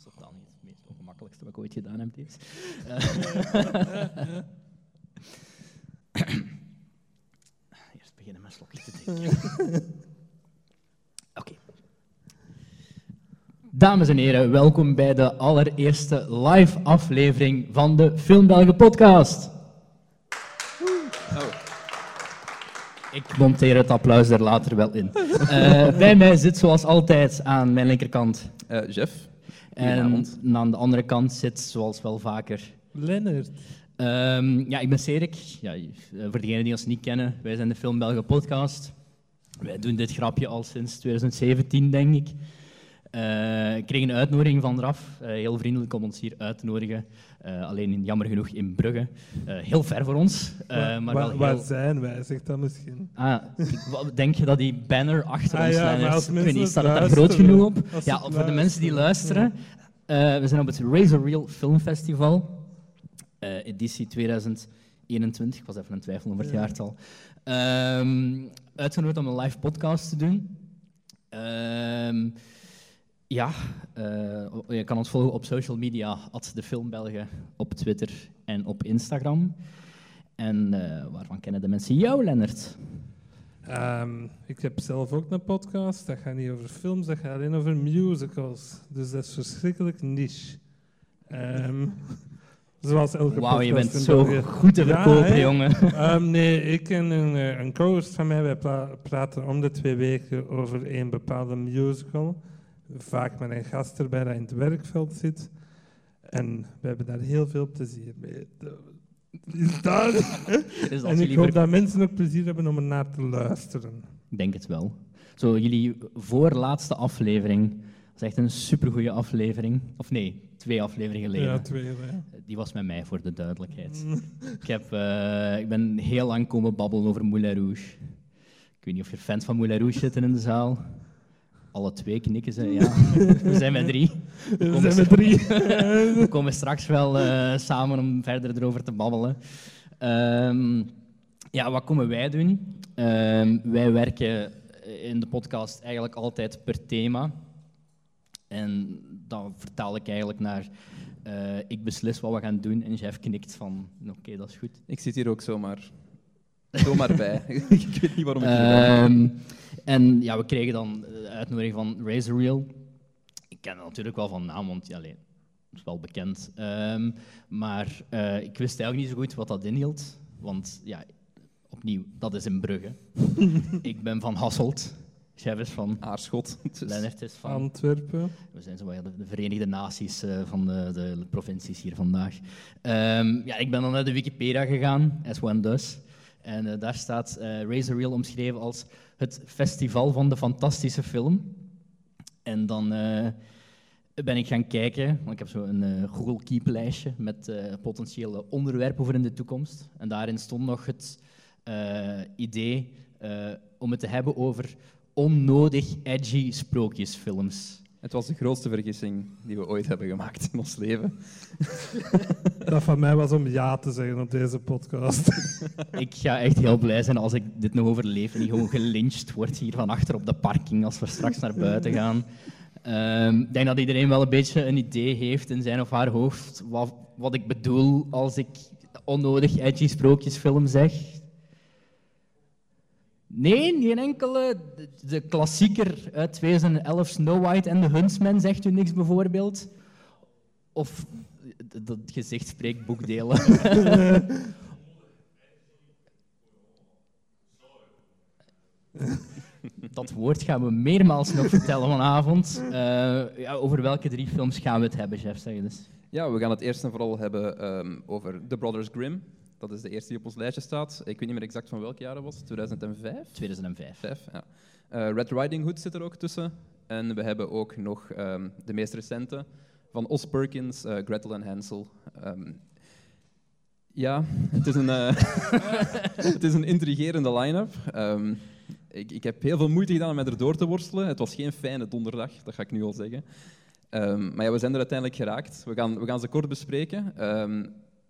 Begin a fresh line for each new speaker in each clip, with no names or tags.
is het gemakkelijkste wat ik ooit gedaan heb. Deze. Uh, Eerst beginnen met slokje te drinken. Oké. Dames en heren, welkom bij de allereerste live aflevering van de Film podcast. Oh. Ik monteer het applaus er later wel in. Uh, bij mij zit zoals altijd aan mijn linkerkant
uh, Jeff.
En aan de andere kant zit zoals wel vaker
Lennart.
Um, ja, ik ben Serik. Ja, eh, voor degenen die ons niet kennen, wij zijn de Film Belgen podcast. Wij doen dit grapje al sinds 2017, denk ik. Uh, ik kreeg een uitnodiging van RAF, uh, heel vriendelijk om ons hier uit te nodigen. Uh, alleen jammer genoeg in Brugge. heel ver voor ons.
maar
waar,
wel heel... waar zijn wij, zegt dat misschien?
Ah, denk je dat die banner achter
ah,
ons
ja,
is? Ik weet niet, staat het daar groot genoeg op? Ja, voor de mensen die luisteren. we zijn op het Razor Reel Filmfestival. editie 2021. Ik was even een twijfel over het ja. jaartal. Um, uitgenodigd om een live podcast te doen. Um, ja, uh, je kan ons volgen op social media, at de Filmbelgen, op Twitter en op Instagram. En uh, waarvan kennen de mensen jou, Lennart?
Um, ik heb zelf ook een podcast. Dat gaat niet over films, dat gaat alleen over musicals. Dus dat is verschrikkelijk niche. Um, zoals elke
Wauw, je bent zo goed te verkopen, ja, jongen.
Um, nee, ik en een, een co-host van mij, wij praten om de twee weken over een bepaalde musical vaak met een gast erbij dat in het werkveld zit. En we hebben daar heel veel plezier mee. Is dat? Is en ik hoop dat mensen ook plezier hebben om er naar te luisteren.
Ik denk het wel. Zo, jullie voorlaatste aflevering, dat is echt een supergoeie aflevering. Of nee, twee afleveringen geleden.
Ja, twee, ja.
Die was met mij, voor de duidelijkheid. ik, heb, uh, ik ben heel lang komen babbelen over Moulin Rouge. Ik weet niet of je fans van Moulin Rouge zitten in de zaal. Alle twee knikken ze, ja. We zijn met drie.
We, zijn met drie.
we komen straks wel uh, samen om verder erover te babbelen. Um, ja, wat komen wij doen? Um, wij werken in de podcast eigenlijk altijd per thema. En dan vertaal ik eigenlijk naar... Uh, ik beslis wat we gaan doen en Jeff knikt van... Oké, okay, dat is goed.
Ik zit hier ook zomaar, zomaar bij. ik weet niet waarom ik hier um,
En ja, we kregen dan uitnodiging van Razor Reel. Ik ken het natuurlijk wel van naam, want ja, alleen, het is wel bekend. Um, maar uh, ik wist eigenlijk niet zo goed wat dat inhield. Want ja, opnieuw, dat is in Brugge. ik ben van Hasselt. Chef is van
Aarschot.
Lennart is van
Antwerpen.
We zijn zo de, de Verenigde Naties uh, van de, de, provincies hier vandaag. Um, ja, ik ben dan naar de Wikipedia gegaan, as one does. En uh, daar staat uh, Razor Reel omschreven als het festival van de fantastische film. En dan uh, ben ik gaan kijken, want ik heb zo een Google Keep lijstje met potentiële onderwerpen voor in de toekomst. En daarin stond nog het idee om het te hebben over onnodig edgy sprookjesfilms.
Het was de grootste vergissing die we ooit hebben gemaakt in ons leven.
Dat van mij was om ja te zeggen op deze podcast.
Ik ga echt heel blij zijn als ik dit nog overleef en niet gewoon gelyncht word hier van achter op de parking als we straks naar buiten gaan. Um, ik denk dat iedereen wel een beetje een idee heeft in zijn of haar hoofd wat, wat ik bedoel als ik onnodig edgy sprookjesfilm zeg. Nee, geen enkele. De, klassieker uit 2011, Snow White en de Huntsman, zegt u niks bijvoorbeeld? Of dat gezicht spreekt boekdelen. dat woord gaan we meermaals nog vertellen vanavond. Uh, ja, over welke drie films gaan we het hebben, chef? Zeg dus.
Ja, we gaan het eerst en vooral hebben um, over The Brothers Grimm. Dat is de eerste die op ons lijstje staat. Ik weet niet meer exact van welk jaar dat was. 2005?
2005.
Vijf, ja. Uh, Red Riding Hood zit er ook tussen. En we hebben ook nog um, de meest recente van Os Perkins, uh, Gretel en Hansel. Um, ja, het is een, uh, het is een intrigerende line-up. Um, ik, ik, heb heel veel moeite gedaan om mij erdoor te worstelen. Het was geen fijne donderdag, dat ga ik nu al zeggen. maar ja, we zijn er uiteindelijk geraakt. We gaan, we gaan ze kort bespreken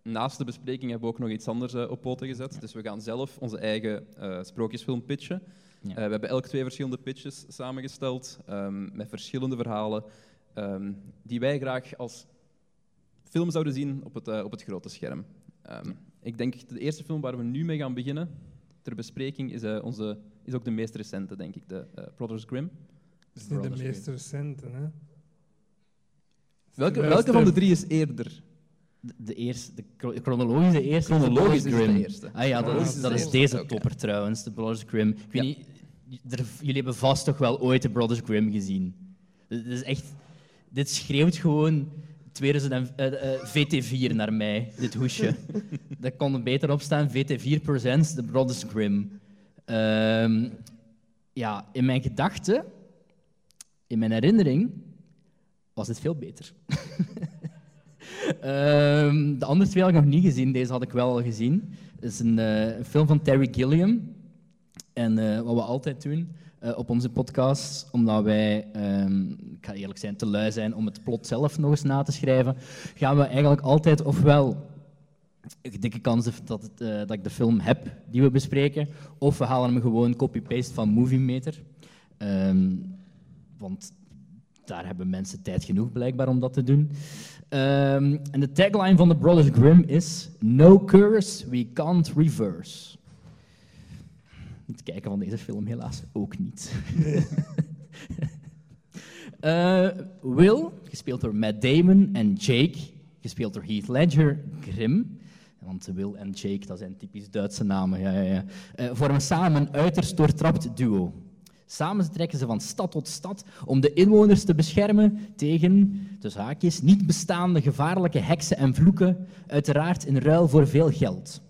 naast de bespreking hebben we ook nog iets anders uh, op poten gezet. Dus we gaan zelf onze eigen uh, sprookjesfilm pitchen. Ja. Uh, we hebben elk twee verschillende pitches samengesteld um, met verschillende verhalen um, die wij graag als film zouden zien op het, eh, op het grote scherm. Ehm, ik denk de eerste film waar we nu mee gaan beginnen ter bespreking is, eh, onze, is ook de meest recente, denk ik, de eh, Brothers Grimm.
Dat is niet de meest recente, hè?
Welke, welke van de drie is eerder?
De, de eerste, de chro- chronologische eerste
Chronologisch
is de
eerste.
Ah ja, dat is,
dat is
dat deze topper trouwens, de Brothers Grimm. Ik weet
Ja.
niet, er- jullie hebben vast toch wel ooit de Brothers Grimm gezien. Dit is echt, dit schreeuwt gewoon 2000 en- eh, eh, VT4 naar mij, dit hoesje. Daar kon er beter op staan, VT4 presents de Brothers Grimm. Ehm, ja, in mijn gedachten, in mijn herinnering, was het veel beter. Ehm, de andere twee had ik nog niet gezien, deze had ik wel al gezien. Het is een, eh, film van Terry Gilliam. En eh, wat we altijd doen eh, op onze podcast, omdat wij, ehm, ik ga eerlijk zijn, te lui zijn om het plot zelf nog eens na te schrijven, gaan we eigenlijk altijd ofwel een dikke kans dat, dat ik de film heb die we bespreken, of we halen hem gewoon copy-paste van Movie Meter. Ehm, want daar hebben mensen tijd genoeg blijkbaar om dat te doen. Ehm, en de tagline van de Brothers Grimm is No curse we can't reverse. Het kijken van deze film helaas ook niet. Eh, Will, gespeeld door Matt Damon, en Jake, gespeeld door Heath Ledger, Grimm. Want Will en Jake, dat zijn typisch Duitse namen, ja, ja, ja. Eh, vormen samen een uiterst doortrapt duo. Samen trekken ze van stad tot stad om de inwoners te beschermen tegen, tussen haakjes, niet bestaande gevaarlijke heksen en vloeken, uiteraard in ruil voor veel geld.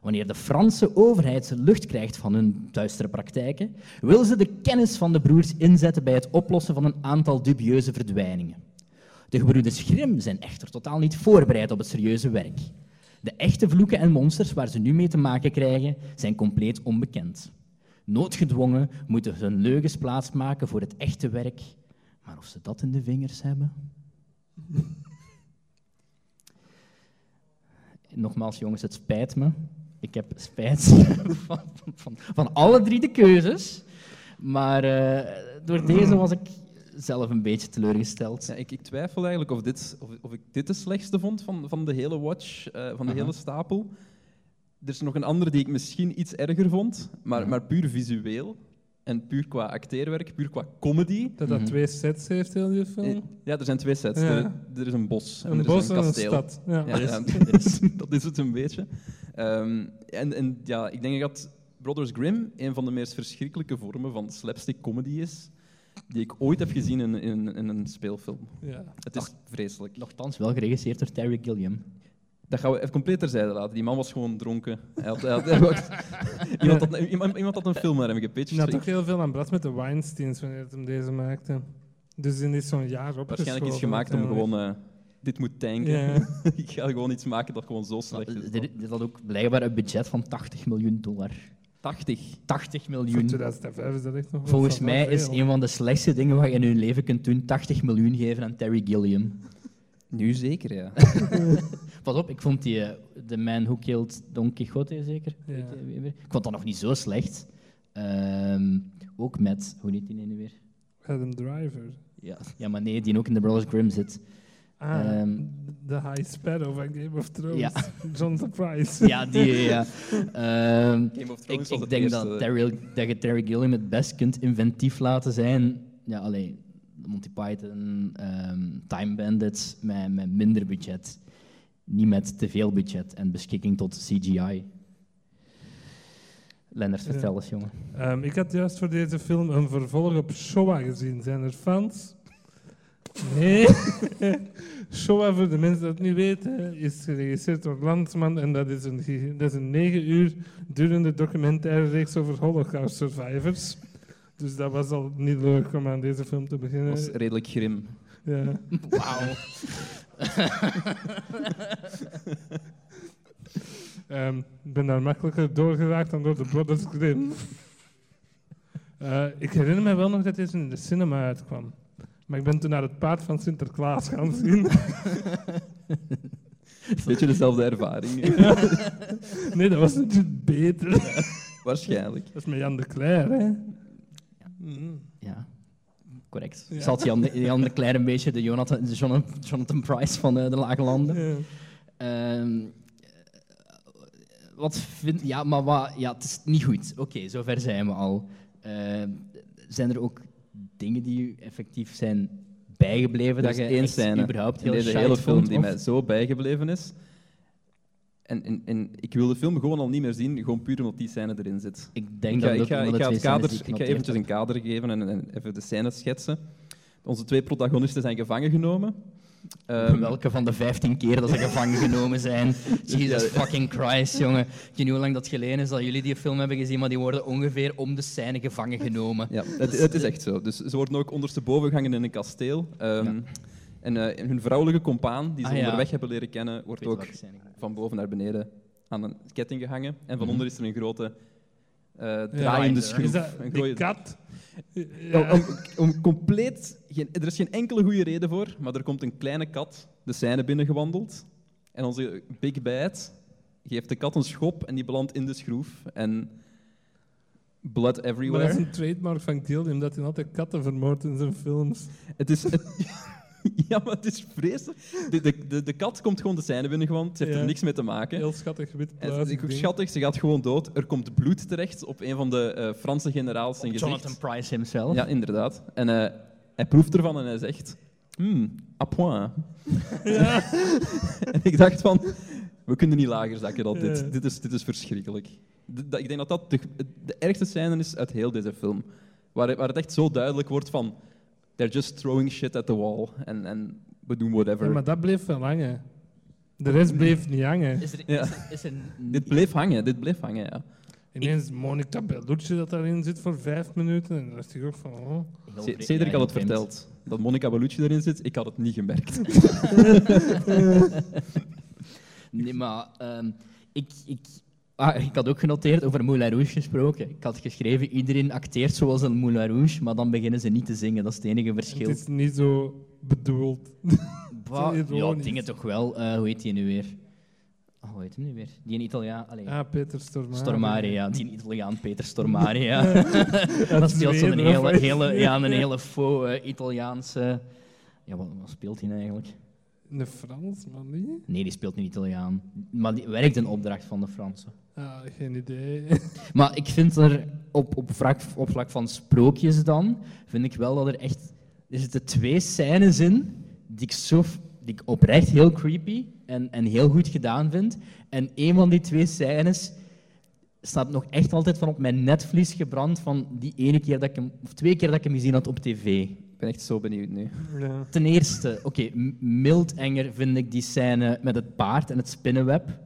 Wanneer de Franse overheid lucht krijgt van hun duistere praktijken, wil ze de kennis van de broers inzetten bij het oplossen van een aantal dubieuze verdwijningen. De gebroeders Grimm zijn echter totaal niet voorbereid op het serieuze werk. De echte vloeken en monsters waar ze nu mee te maken krijgen, zijn compleet onbekend. Noodgedwongen moeten hun leugens plaatsmaken voor het echte werk, maar of ze dat in de vingers hebben? Nogmaals, jongens, het spijt me. Ik heb spijt van, van, van alle drie de keuzes. Maar eh, door deze was ik zelf een beetje teleurgesteld.
Ja, ik, ik twijfel eigenlijk of, dit, of, of ik dit de slechtste vond van, van de hele watch, eh, van de hele stapel. Er is nog een andere die ik misschien iets erger vond, maar, maar puur visueel en puur qua acteerwerk, puur qua comedy.
Dat dat
Mhm.
twee sets heeft, heel die
Eh,
film.
Ja, er zijn twee sets.
Ja.
Er, er is een bos en
Een
er
bos
is een
en een
kasteel.
stad. Ja.
Ja, dat is het een beetje. Ehm, en, en ja, ik denk dat Brothers Grimm een van de meest verschrikkelijke vormen van slapstick comedy is die ik ooit heb gezien in, in, in een speelfilm.
Ja.
Het is vreselijk.
Nochtans wel geregisseerd door Terry Gilliam.
Dat gaan we even compleet terzijde laten. Die man was gewoon dronken. Hij had, hij had- hij had- iemand, had, iemand, iemand had een film naar hem gepitcht.
Je had ook heel veel aan Brad met de Weinsteins wanneer het hem deze maakte. Dus in is zo'n jaar op.
Waarschijnlijk is gemaakt om gewoon... eh, dit moet tanken. Ik ga gewoon iets maken dat gewoon zo slecht is.
Dit, dit had ook blijkbaar een budget van 80 miljoen dollar.
80.
80
Voor
miljoen.
2005 is dat echt nog
Volgens mij is een van de slechtste dingen wat je in je leven kunt doen 80 miljoen geven aan Terry Gilliam.
Nu zeker, ja.
Pas op, ik vond die eh, The Man Who Killed Don Quixote zeker.
Ja.
Weet je, wie weer? Ik vond dat nog niet zo slecht. Ehm, ook met, hoe heet die nu weer?
Adam Driver.
Ja. ja, maar nee, die ook in The Brothers Grimm zit.
Ah,
Ehm,
de High Sparrow van Game of Thrones.
Ja.
John Surprise.
Ja, die, ja. Ehm,
Game of
ik
Thrones
ik denk dat, Terry, dat je Terry Gilliam het best kunt inventief laten zijn. Ja, alleen Monty Python, ehm, Time Bandits met, met minder budget. Niet met te veel budget en beschikking tot CGI. Lennart,
Ja.
vertel eens, jongen.
Ehm, ik had juist voor deze film een vervolg op Showa gezien. Zijn er fans? Nee. Showa, voor de mensen die het niet weten, is geregisseerd door Landsman en dat is een, dat is een negen uur durende documentaire reeks over Holocaust survivors. Dus dat was al niet leuk om aan deze film te beginnen.
was redelijk grim.
Ja.
Wauw.
Ehm, Ik ben daar makkelijker doorgeraakt dan door de Brothers Grimm. Eh, ik herinner me wel nog dat deze in de cinema uitkwam. Maar ik ben toen naar het paard van Sinterklaas gaan zien.
Beetje dezelfde ervaring.
nee, dat was natuurlijk beter.
Waarschijnlijk.
Dat is met Jan de Cler, hè? Mm.
Ja. Correct.
Ja.
Zat Jan, Jan een klein beetje de Jonathan, de Jonathan, Price van eh, de Lage Landen.
Ja.
Ehm, wat vind ja, maar wat, ja, het is niet goed. Oké, zover zijn we al. Ehm, zijn er ook dingen die u effectief zijn bijgebleven
Er
dat je
één scène
überhaupt
in
heel
deze
shite
hele film
vond,
die
of-
mij zo bijgebleven is. En, en, en ik wil de film gewoon al niet meer zien, gewoon puur omdat die scène erin zit.
Ik denk
Ik ga,
dat
ik ga, ik ga, het kader, ik ga eventjes een kader geven en, en even de scène schetsen. Onze twee protagonisten zijn gevangen genomen. Ehm,
Welke van de 15 keer dat ze gevangen genomen zijn? Jesus fucking Christ, jongen. Ik weet niet hoe lang dat geleden is dat jullie die film hebben gezien, maar die worden ongeveer om de scène gevangen genomen.
Ja, het, het is echt zo. Dus ze worden ook ondersteboven gehangen in een kasteel. Ehm,
Ja.
En eh, hun vrouwelijke compaan, die ze
Ah, ja.
onderweg hebben leren kennen, wordt ook van boven naar beneden aan een ketting gehangen. En van
Mhm.
onder is er een grote eh
Ja.
draaiende schroef.
Is dat
Een
die kat?
Om,
Ja.
om, om compleet, geen, er is geen enkele goede reden voor, maar er komt een kleine kat de scène binnengewandeld. En onze Big Bad geeft de kat een schop en die belandt in de schroef. En blood
Maar dat is
everywhere.
een trademark van Gilliam, dat hij altijd katten vermoordt in zijn films.
Het is... het- ja, maar het is vreselijk. De, de, de, de kat komt gewoon de scène binnengewandeld. Ze heeft
Ja.
er niks mee te maken.
Heel schattig wit
het is schattig, ze gaat gewoon dood. Er komt bloed terecht op een van de eh, Franse generaals zijn gezicht.
Jonathan Price himself.
Ja, inderdaad. En eh, hij proeft ervan en hij zegt... Hmm, à point. en ik dacht van... We kunnen niet lager zakken dan dit.
Ja.
Dit, is, dit is verschrikkelijk. Dat- ik denk dat dat de, de ergste scène is uit heel deze film. Waar, waar het echt zo duidelijk wordt van... They're just throwing shit at the wall. En, en we doen whatever.
Ja, maar dat bleef wel hangen. De rest bleef niet hangen.
Is er,
Ja.
is er, is er
Dit bleef hangen, dit bleef hangen, ja.
Ineens Monica Bellucci dat daarin zit voor vijf minuten. En dan dacht ik ook van... Oh.
Cedric
ja,
had het verteld. Dat Monica Bellucci erin zit, ik had het niet gemerkt.
Nee, maar ehm, ik, ik, ah, ik had ook genoteerd over Moulin Rouge gesproken. Ik had geschreven, iedereen acteert zoals een Moulin Rouge, maar dan beginnen ze niet te zingen. Dat is het enige verschil.
Het is niet zo bedoeld.
Bah, ja, dingen toch wel. Eh, hoe heet die nu weer? Oh, hoe heet hem nu weer? Die in Italiaan... Allee,
Ah, Peter Stormare.
Stormare, ja. Die in Italiaan, Peter Stormare, ja. dat speelt zo'n hele, hele, ja, een hele faux eh, Italiaanse... Ja, wat, wat speelt hij nou eigenlijk?
De Frans, maar niet?
Nee, die speelt niet Italiaan. Maar die werkt een opdracht van de Fransen.
Ah, geen idee.
Maar ik vind er op, op, vlak, op vlak van sprookjes dan, vind ik wel dat er echt... Er zitten twee scènes in die ik, zo, die ik oprecht heel creepy en, en heel goed gedaan vind. En een van die twee scènes staat nog echt altijd van op mijn netvlies gebrand van die ene keer dat ik hem... Of twee keer dat ik hem gezien had op tv.
Ik ben echt zo benieuwd nu.
Ja.
Ten eerste, oké, mild enger vind ik die scène met het paard en het spinnenweb.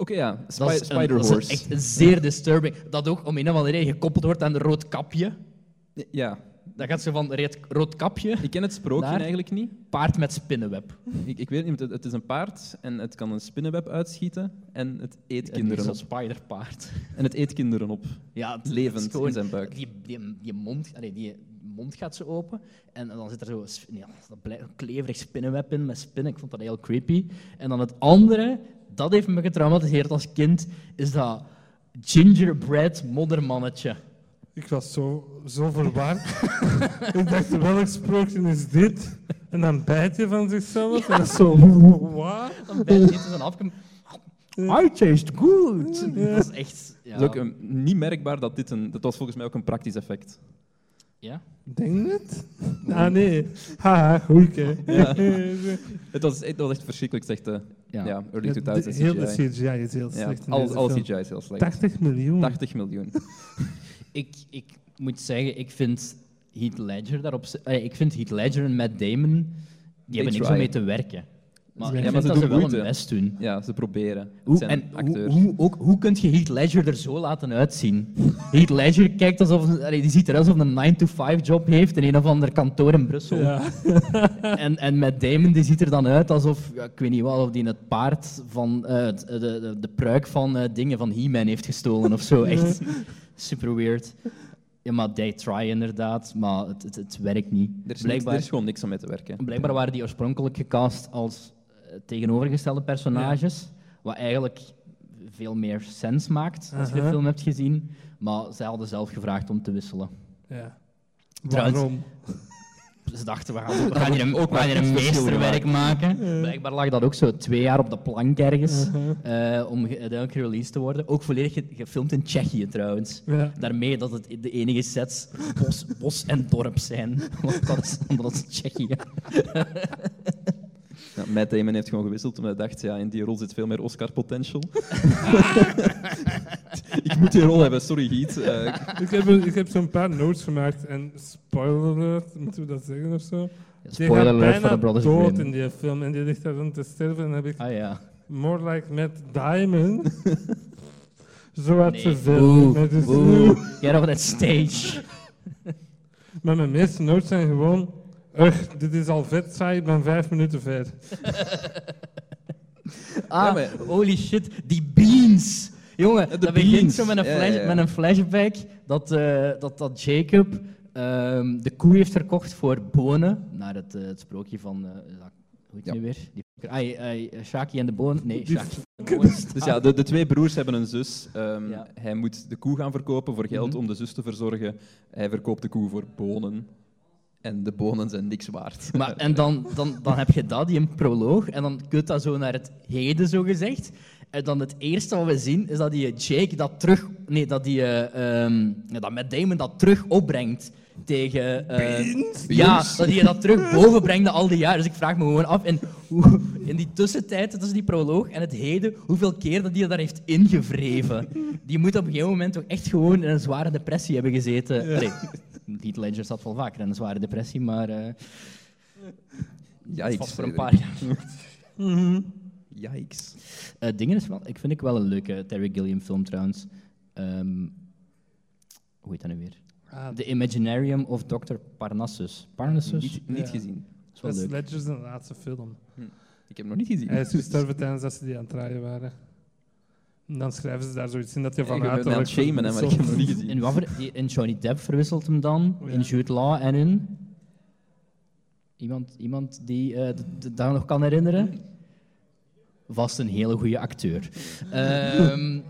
Oké, ja.
Dat is, een,
Spider
dat is
Horse.
echt een zeer disturbing. Dat ook om een of andere reden gekoppeld wordt aan een rood kapje.
Ja,
Dat gaat zo van reed- rood kapje,
ik ken het sprookje eigenlijk niet.
paard met spinnenweb.
Ik, ik weet niet, het, het is een paard en het kan een spinnenweb uitschieten en het eet kinderen
Zo'n
op.
spiderpaard.
En het eet kinderen op,
Ja, het, het
levend
is gewoon-
in zijn buik.
Die, die, die, mond, allee, die mond gaat zo open en dan zit er zo ja, dat kleverig spinnenweb in met spinnen. Ik vond dat heel creepy. En dan het andere, dat heeft me getraumatiseerd als kind, is dat gingerbread moddermannetje.
Ik was zo, zo verward. ik dacht, welk sprookje is dit? En dan bijt je van zichzelf. En dat is zo... Wat?
Dan bijt hij zo'n afkom. I taste good. Dat is echt... Ja.
Het is ook eh, niet merkbaar dat dit een... Dat was volgens mij ook een praktisch effect.
Ja?
Denk het? Ah, nee. Haha, goeie.
Ja. Het was, het was echt verschrikkelijk slecht. eh,
Ja.
ja. early
Ja,
2000
de- heel de
CGI.
Is heel
Ja,
slecht
alles, alles
film.
CGI is heel slecht.
80 miljoen.
80 miljoen.
Ik, ik moet zeggen, ik vind Heath Ledger daarop... allee, ik vind Heath Ledger en Matt Damon... Die hebben niks om mee te werken. Maar
Ja, maar
ze doen
wel hun best doen.
Ja, ze proberen.
Hoe,
zijn
en hoe,
acteurs.
hoe, ook, hoe kun je Heath Ledger er zo laten uitzien? Heath Ledger kijkt alsof... allee, die ziet eruit alsof hij een 9-to-5 job heeft in een of ander kantoor in Brussel.
Ja.
En, en met Damon die ziet er dan uit alsof, ja, ik weet niet wat, of die het paard van, eh, het- de, de, de pruik van eh, dingen van He-Man heeft gestolen of zo. Echt super weird. Ja, maar they try inderdaad, maar het, het, het werkt niet.
Er is, niks, er is gewoon niks om mee te werken.
blijkbaar waren die oorspronkelijk gecast als eh, tegenovergestelde personages, wat eigenlijk veel meer sens maakt als je de film hebt gezien. Maar zij hadden zelf gevraagd om te wisselen.
ja.
Trouwens-
Waarom?
ze dachten, we gaan, we gaan hier een,
ook maar
een meesterwerk maken. Blijkbaar lag dat ook zo twee jaar op de plank ergens eh, om uiteindelijk gereleased te worden. Ook volledig ge- gefilmd in Tsjechië trouwens.
Ja.
Daarmee dat het de enige sets bos, bos en dorp zijn. Want dat is, dat is Tsjechië.
Ja, Matt Damon heeft gewoon gewisseld omdat hij dacht, ja, in die rol zit veel meer Oscar potential. ik moet die rol hebben, sorry Heat. Eh,
Ik heb, ik heb zo'n paar notes gemaakt en spoiler alert, moeten we dat zeggen of zo?
Spoiler alert voor de Brothers
dood in die film en die ligt daar rond te sterven en dan heb ik
Ah ja.
more like Matt Diamond. zo had
Nee.
ze veel.
Boe. Get off that stage.
Maar mijn meeste notes zijn gewoon... Ugh, dit is al vet saai, ik ben vijf minuten ver.
Ah,
Ja,
holy shit, die beans. Jongen,
de
dat begint
beans.
zo met een,
Ja,
flash-
ja, ja.
met een flashback dat, eh, dat, dat Jacob ehm, de koe heeft verkocht voor bonen. Naar het, eh, het sprookje van... eh, hoe heet
Ja.
die nu weer? Die, ai, ai, Shaki en de bonen. Nee, Shaki.
dus ja, de, de twee broers hebben een zus. Ehm,
Ja.
Hij moet de koe gaan verkopen voor geld
Mhm.
om de zus te verzorgen. Hij verkoopt de koe voor bonen. En de bonen zijn niks waard.
Maar, en dan, dan, dan heb je dat, die een proloog, en dan kunt dat zo naar het heden, zo gezegd. En dan het eerste wat we zien, is dat die Jake dat terug... Nee, dat die... ja, dat Matt Damon dat terug opbrengt tegen... eh, ja,
Beans?
dat hij dat terug boven brengt na al die jaren. Dus ik vraag me gewoon af, in, hoe, in die tussentijd tussen die proloog en het heden, hoeveel keer dat hij daar heeft ingevreven. Die moet op een gegeven moment toch echt gewoon in een zware depressie hebben gezeten.
Ja.
Heath Ledger zat wel vaker in een zware depressie, maar... eh,
Yikes,
het was voor een paar jaar.
Mhm.
Yikes.
Eh, dingen is wel, ik vind ik wel een leuke Terry Gilliam film trouwens. Ehm, hoe heet dat nu weer?
Ah,
The Imaginarium of Dr. Parnassus. Parnassus?
Niet, niet
Ja.
gezien.
Dat is wel
dat is. Ledger's laatste film.
Ik heb hem nog niet gezien.
Hij is gestorven tijdens dat ze die aan het draaien waren. Dan schrijven ze daar zoiets in dat je van
shamen, hè, maar ik heb hem nog niet gezien.
In, wat voor- die- in Johnny Depp verwisselt hem dan,
Oh, ja.
in Jude Law en in... Iemand, iemand die eh, d- d- dat nog kan herinneren? Vast een hele goede acteur. Ehm,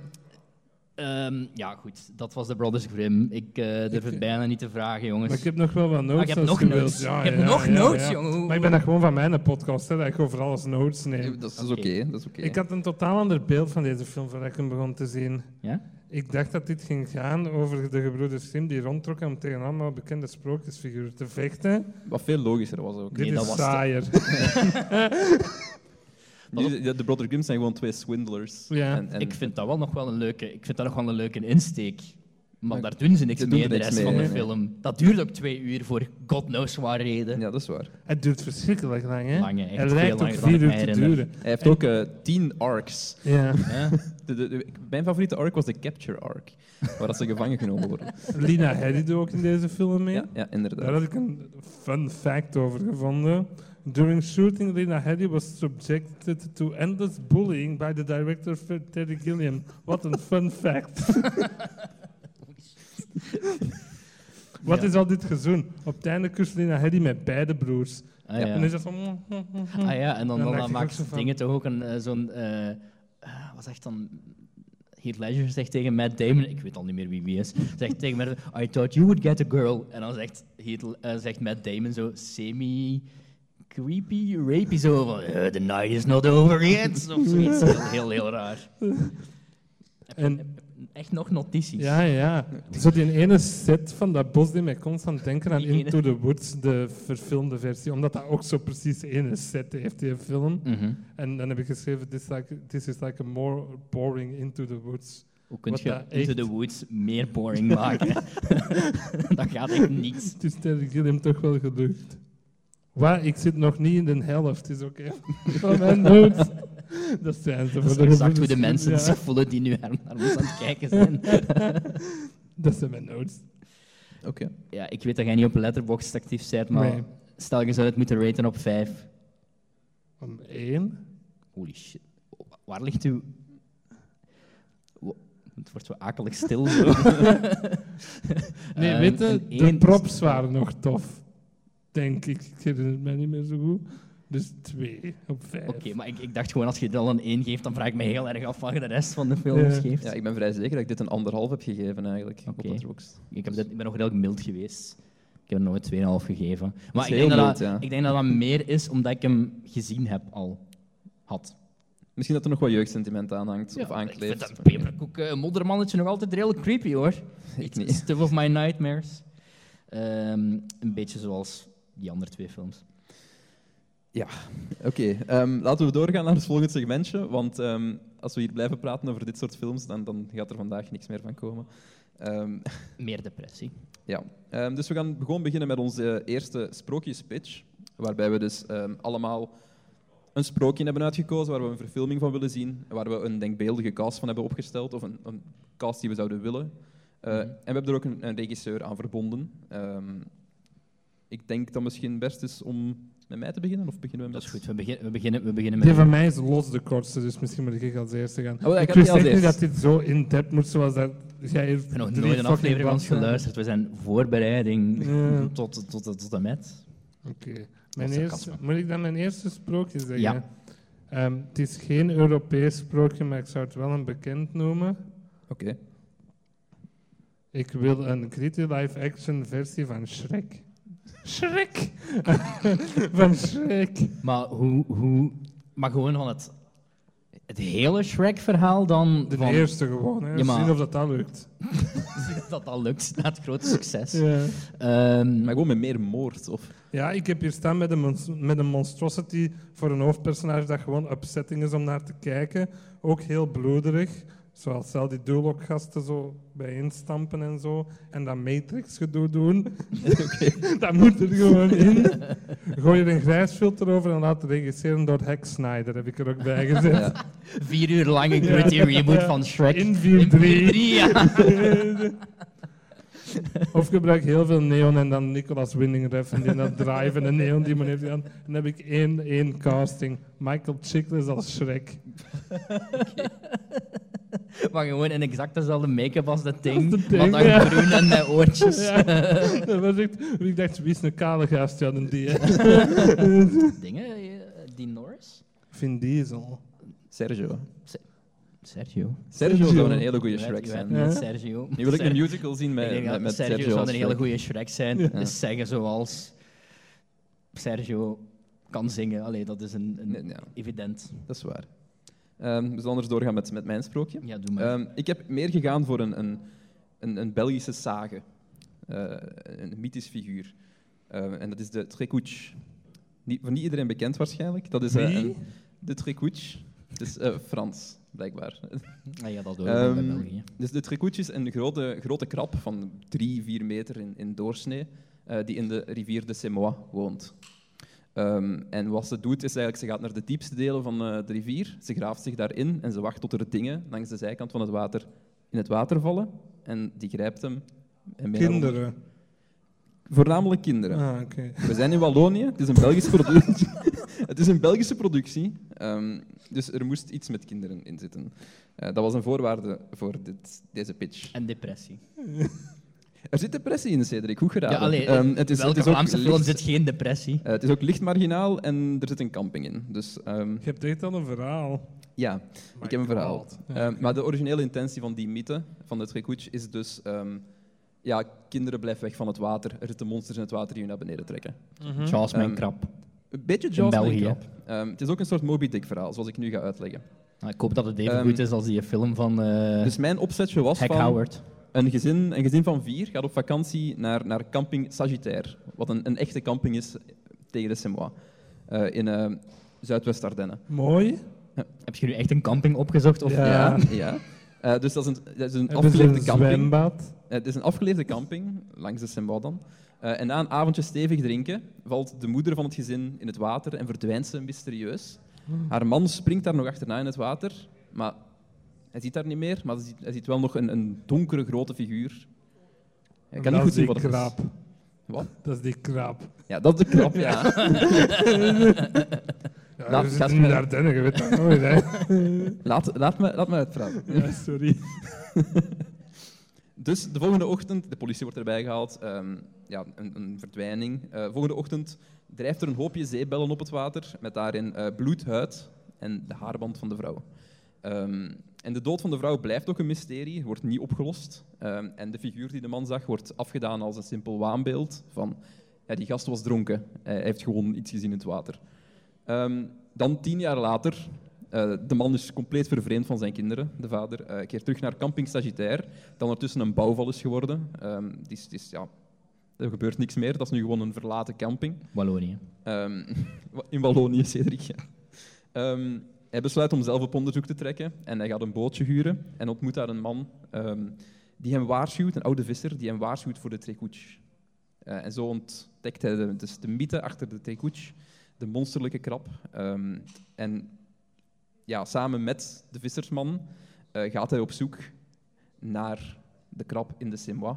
ehm, ja, goed. Dat was de Brothers Grimm. Ik eh, durf
Ik-
het bijna niet te vragen, jongens.
Maar ik heb nog wel wat notes.
Ah, je hebt
als
nog notes.
Ja,
hebt
ja,
nog
ja,
notes,
ja.
jongen.
Maar ik ben dat gewoon van mijn podcast, hè, dat ik over alles notes neem.
Dat is oké,
Oké.
dat is oké.
Ik had een totaal ander beeld van deze film voordat ik hem begon te zien.
Ja?
Ik dacht dat dit ging gaan over de gebroeders Grimm die rondtrokken om tegen allemaal bekende sprookjesfiguren te vechten.
Wat veel logischer was ook.
dit
Nee, dat
is
was te-
saaier.
Die- De, de Brother Grimm zijn gewoon twee swindlers.
Ja.
En, en
Ik vind dat wel nog wel een leuke, ik vind dat nog wel een leuke insteek. Maar daar doen ze niks mee de rest
mee,
van de
nee.
film. Dat duurt ook twee uur voor god knows waar reden.
Ja, dat is waar.
Het duurt verschrikkelijk lang, hè?
Lang, hè. Echt
Het lijkt ook vier uur te
herinner.
duren.
Hij heeft
En-
ook eh, tien arcs.
Ja.
Ja.
De, de, de- mijn favoriete arc was de Capture arc, waar dat ze gevangen genomen worden.
Lina Headey doet ook in deze film mee.
Ja, ja
Daar
inderdaad.
had ik een fun fact over gevonden. During shooting, Lena Headey was subjected to endless bullying by the director Terry Gilliam. What a fun fact. Wat
Ja.
is al dit gezoen? Op het einde kust Lena Headey met beide broers.
Ah,
Ja.
En is dat van... mm,
Ah ja, en dan,
Dan
dan, maakt dingen toch ook een, eh, zo'n... eh, wat zegt dan... Heath Ledger zegt tegen Matt Damon, ik weet al niet meer wie wie is, zegt tegen Matt I thought you would get a girl. En dan zegt, Heath, zegt Matt Damon zo semi... Creepy, rapey, zo van eh, the night is not over yet. Of zoiets. Heel, heel, heel raar.
En
Echt nog notities.
ja, ja. Zo die ene set van dat bos die mij constant denken aan
Die ene.
Into the Woods, de verfilmde versie. Omdat dat ook zo precies ene set heeft, die film.
Mhm.
En dan heb ik geschreven, this, like, this is like a more boring Into the Woods.
Hoe kun
Wat
je Into
echt-
the Woods meer boring maken? dat gaat echt niet.
Het is Terry Gilliam toch wel gelukt. Waar, ik zit nog niet in de helft, is oké. Van mijn notes. Dat zijn ze.
Dat
voor
is
de
exact hoe de mensen
Grimm,
zich voelen die nu naar naar ons aan het kijken zijn.
ja. Dat zijn mijn notes.
Oké.
Ja, ik weet dat jij niet op Letterboxd actief bent, maar
Nee.
stel je zou het moeten raten op 5.
Om één.
Holy shit. Waar ligt uw... Wo- Het wordt zo akelig stil. Zo.
Nee, weet je,
een
de props waren nog tof. Denk ik. Ik herinner het mij niet meer zo goed. Dus twee op vijf.
Oké, maar ik, ik dacht gewoon, als je al een 1 geeft, dan vraag ik me heel erg af wat je de rest van de films
Ja.
geeft.
Ja, ik ben vrij zeker dat ik dit een anderhalf heb gegeven eigenlijk. Op Letterboxd.
Ik, heb dit, ik ben nog redelijk mild geweest. Ik heb er nooit 2,5 gegeven. Maar ik denk, dat
mild,
dat,
ja.
ik denk dat dat meer is omdat ik hem gezien heb al. Had.
Misschien dat er nog wat jeugdsentiment aan hangt of
ik vind
aankleeft.
dat peperkoek uh, moddermannetje nog altijd redelijk creepy hoor.
Ik niet.
It's Stuff of my nightmares. Ehm, een beetje zoals die andere twee films.
Oké, ehm, laten we doorgaan naar het volgende segmentje. Want ehm, als we hier blijven praten over dit soort films, dan, dan gaat er vandaag niks meer van komen. Ehm,
Meer depressie.
ja. Dus we gaan gewoon beginnen met onze eerste sprookjespitch. Waarbij we dus allemaal een sprookje hebben uitgekozen waar we een verfilming van willen zien. en Waar we een denkbeeldige cast van hebben opgesteld, of een, een cast die we zouden willen. Uh,
Mhm.
En we hebben er ook een, een regisseur aan verbonden. Ik denk dat misschien best is om met mij te beginnen, of beginnen we met...
Dat is goed. We, begin, we, beginnen, we beginnen met...
Die van mij is los de kortste, dus misschien moet ik als eerste gaan.
Oh,
ik wist
niet
dat dit zo in-depth moet, zoals dat jij
Ik heb nog nooit een aflevering van ons geluisterd. We zijn voorbereiding
Ja.
tot, tot, tot, tot en met.
Oké. Mijn eerste, moet ik dan mijn eerste sprookje zeggen?
Ja.
Ehm, het is geen Europees sprookje, maar ik zou het wel een bekend noemen.
Oké.
Ik wil een gritty live-action versie van Shrek. Shrek! van Shrek.
Maar hoe... hoe maar gewoon van het, het hele Shrek-verhaal dan...
De
van,
eerste gewoon, hè.
Ja, maar-
Zien of dat dat lukt.
dat dat lukt na het grote succes.
Ja.
Ehm,
Maar gewoon met meer moord, of...
ja, ik heb hier staan met een, met een monstrosity voor een hoofdpersonage dat gewoon upsetting is om naar te kijken. Ook heel bloederig. Zoals al die Duloc-gasten zo bijeenstampen en zo. En dat Matrix-gedoe doen. dat moet er gewoon in. Gooi er een grijsfilter over en laat regisseren door Hack Snyder, heb ik er ook bij gezet.
Ja.
vier uur lange gritty reboot
Ja.
van Shrek.
In 4-3.
ja.
of gebruik heel veel neon en dan Nicolas Winding Ref en die dat drive en neon die men heeft gedaan. Dan heb ik één, één casting. Michael Chiklis als Shrek.
Maar gewoon in exact dezelfde make-up als dat ding.
Dat
maar
ding,
dan
ja.
groen en met oortjes.
Ja. Dat was echt, ik dacht, wie is een kale gast? Ja, dan die.
Dingen, eh, die Norris?
Vin Diesel.
Sergio.
Sergio.
Sergio zou
Sergio.
een hele goede Shrek zijn.
Ja.
Sergio.
Nu wil ik een musical zien met,
Sergio,
Sergio
zou een hele goede Shrek zijn.
Ja.
Dus zeggen zoals Sergio kan zingen. Allee, dat is een, een
Nee, ja,
evident.
dat is waar. Ehm, we zullen anders doorgaan met, met mijn sprookje.
Ja, doe maar.
Ehm, ik heb meer gegaan voor een, een, een, een Belgische sage. Eh, een mythisch figuur. Ehm, en dat is de Trécouch. Niet, voor niet iedereen bekend waarschijnlijk. Dat is eh, een, de Trécouch. Het is eh, Frans, blijkbaar.
ah, ja, dat hoor ik wel bij België.
Dus de Trécouch is een grote, grote krab van drie, vier meter in, in doorsnee, die in de rivier de Semois woont. Ehm, en wat ze doet, is eigenlijk, ze gaat naar de diepste delen van eh, de rivier, ze graaft zich daarin en ze wacht tot er dingen langs de zijkant van het water in het water vallen. En die grijpt hem. En
Kinderen.
Voornamelijk kinderen.
Ah, oké.
We zijn in Wallonië, het is een Belgische productie. het is een Belgische productie, ehm, dus er moest iets met kinderen in zitten. Eh, dat was een voorwaarde voor dit, deze pitch.
En depressie.
Er zit depressie in, Cedric. Goed gedaan.
Ja, allee,
Ehm, het, is,
welke
het, is ook
Vlaamse film
licht,
zit geen depressie?
eh, het is ook licht marginaal en er zit een camping in. Dus ehm,
Je hebt echt al een verhaal.
ja,
My
ik heb een verhaal.
Ja.
Ehm, maar de originele intentie van die mythe, van de Trécouch, is dus... ehm, ja, kinderen blijven weg van het water. Er zitten monsters in het water die je naar beneden trekken.
Mhm.
Jaws, mijn krap.
Een beetje Jaws
België.
mijn. Ehm, het is ook een soort Moby Dick verhaal, zoals ik nu ga uitleggen.
Nou, ik hoop dat het even goed is als die film van eh
Dus mijn opzetje was
Hack
van...
Howard.
Een gezin, een gezin van vier gaat op vakantie naar, naar camping Sagittaire, wat een, een echte camping is tegen de Semois, eh, in eh, Zuidwest-Ardennen.
Mooi.
Heb je nu echt een camping opgezocht? Of
Ja.
Ja, ja. Eh, dus dat is een, dat is een afgeleefde
een
camping.
zwembad?
Het is een afgeleefde camping, langs de Semois dan. Eh, en na een avondje stevig drinken valt de moeder van het gezin in het water en verdwijnt ze mysterieus. Haar man springt daar nog achterna in het water, maar hij ziet haar niet meer, maar hij ziet, hij ziet wel nog een, een donkere, grote figuur. Hij kan niet
dat
goed
is
zien wat het is.
krab.
Wat?
Dat is die krab.
Ja, dat is de krap, ja.
Ja,
Laat-
we je weet dat nooit, hè.
Laat, laat, me, laat me uitpraten.
Ja, sorry.
Dus de volgende ochtend, de politie wordt erbij gehaald, ehm, ja, een, een verdwijning. Eh, volgende ochtend drijft er een hoopje zeebellen op het water, met daarin eh bloed, huid en de haarband van de vrouw. Ehm, en de dood van de vrouw blijft ook een mysterie, wordt niet opgelost. Ehm, en de figuur die de man zag wordt afgedaan als een simpel waanbeeld van ja, die gast was dronken, hij heeft gewoon iets gezien in het water. Ehm, dan tien jaar later, uh, de man is compleet vervreemd van zijn kinderen, de vader, uh, keert terug naar camping Sagittaire, dat ondertussen een bouwval is geworden. Um, die is, is, ja, er gebeurt niks meer, dat is nu gewoon een verlaten camping.
Wallonië.
In Wallonië, Cedric. Ja. Hij besluit om zelf op onderzoek te trekken en hij gaat een bootje huren en ontmoet daar een man um, die hem waarschuwt, een oude visser, die hem waarschuwt voor de trekouche. Uh, en zo ontdekt hij de, dus de mythe achter de trekouche, de monsterlijke krab. en ja, samen met de vissersman uh, gaat hij op zoek naar de krab in de Semois.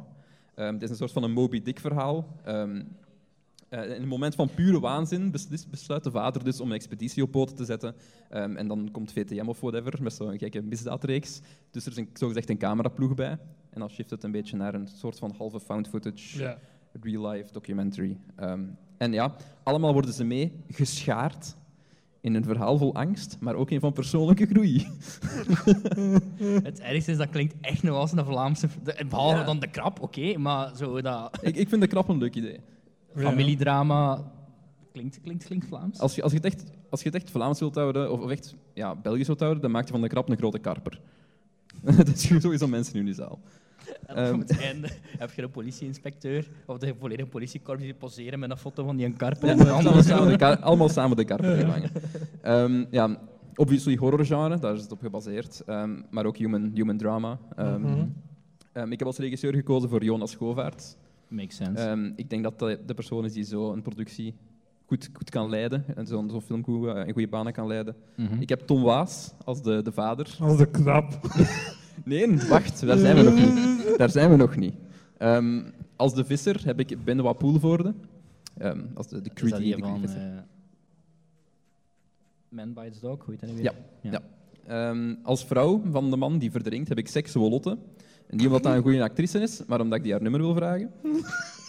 Um, het is een soort van een Moby Dick verhaal. Uh, in een moment van pure waanzin besluit de vader dus om een expeditie op poten te zetten. Um, en dan komt VTM of whatever met zo'n gekke misdaadreeks. Dus er is een, zogezegd een cameraploeg bij. En dan shift het een beetje naar een soort van halve found footage, ja. real-life documentary. en ja, allemaal worden ze mee geschaard in een verhaal vol angst, maar ook een van persoonlijke groei.
het ergste is, dat klinkt echt nog als een Vlaamse... Behalve ja. dan de krap, oké, okay, maar zo dat...
Ik, ik vind de krap een leuk idee.
Familiedrama klinkt, klinkt, klinkt Vlaams.
Als je, als, je het echt, als je het echt Vlaams wilt houden, of, of echt ja, Belgisch wilt houden, dan maak je van de krap een grote karper. dat is sowieso mensen in de zaal.
En um, op het einde heb je de politieinspecteur of de volledige politiekorps die poseren met een foto van die een karper.
Ja, en allemaal, samen de allemaal samen de karper. Um, ja, obviously horrorgenre, daar is het op gebaseerd. Um, maar ook human, human drama. Um, mm -hmm. um, ik heb als regisseur gekozen voor Jonas Govaert.
Makes sense.
ik denk dat de, de persoon is die zo een productie goed, goed kan leiden en zo'n zo film goed, uh, in goede banen kan leiden. Mm -hmm. Ik heb Tom Waas als de, de vader.
Als de krap.
Nee, wacht, daar zijn we nog niet. Daar zijn we nog niet. Um, als de visser heb ik Benoit Poelvoorde. Um, als de, de creepy
van uh, Man Bites Dog, hoe heet dat nu
weer? Ja. ja. ja. Um, als vrouw van de man die verdrinkt heb ik Seksuolotte. Lotte. En niet omdat dat een goede actrice is, maar omdat ik die haar nummer wil vragen.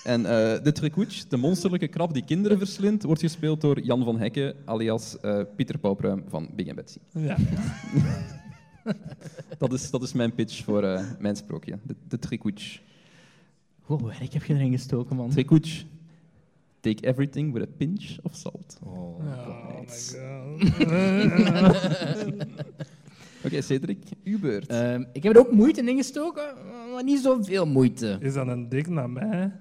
En uh, de Trekouch, de monsterlijke krab die kinderen verslindt, wordt gespeeld door Jan van Hekken, alias uh, Pieter Paupruim van Big Betsy. Ja. dat, is, dat is mijn pitch voor uh, mijn sprookje, de, de.
Wow, werk heb je erin gestoken, man.
Trekouch. Take everything with a pinch of salt.
Oh, oh my god.
Oké, okay, Cedric, uw beurt.
Uh, ik heb er ook moeite in gestoken, maar niet zoveel moeite.
Is dat een dik naar mij?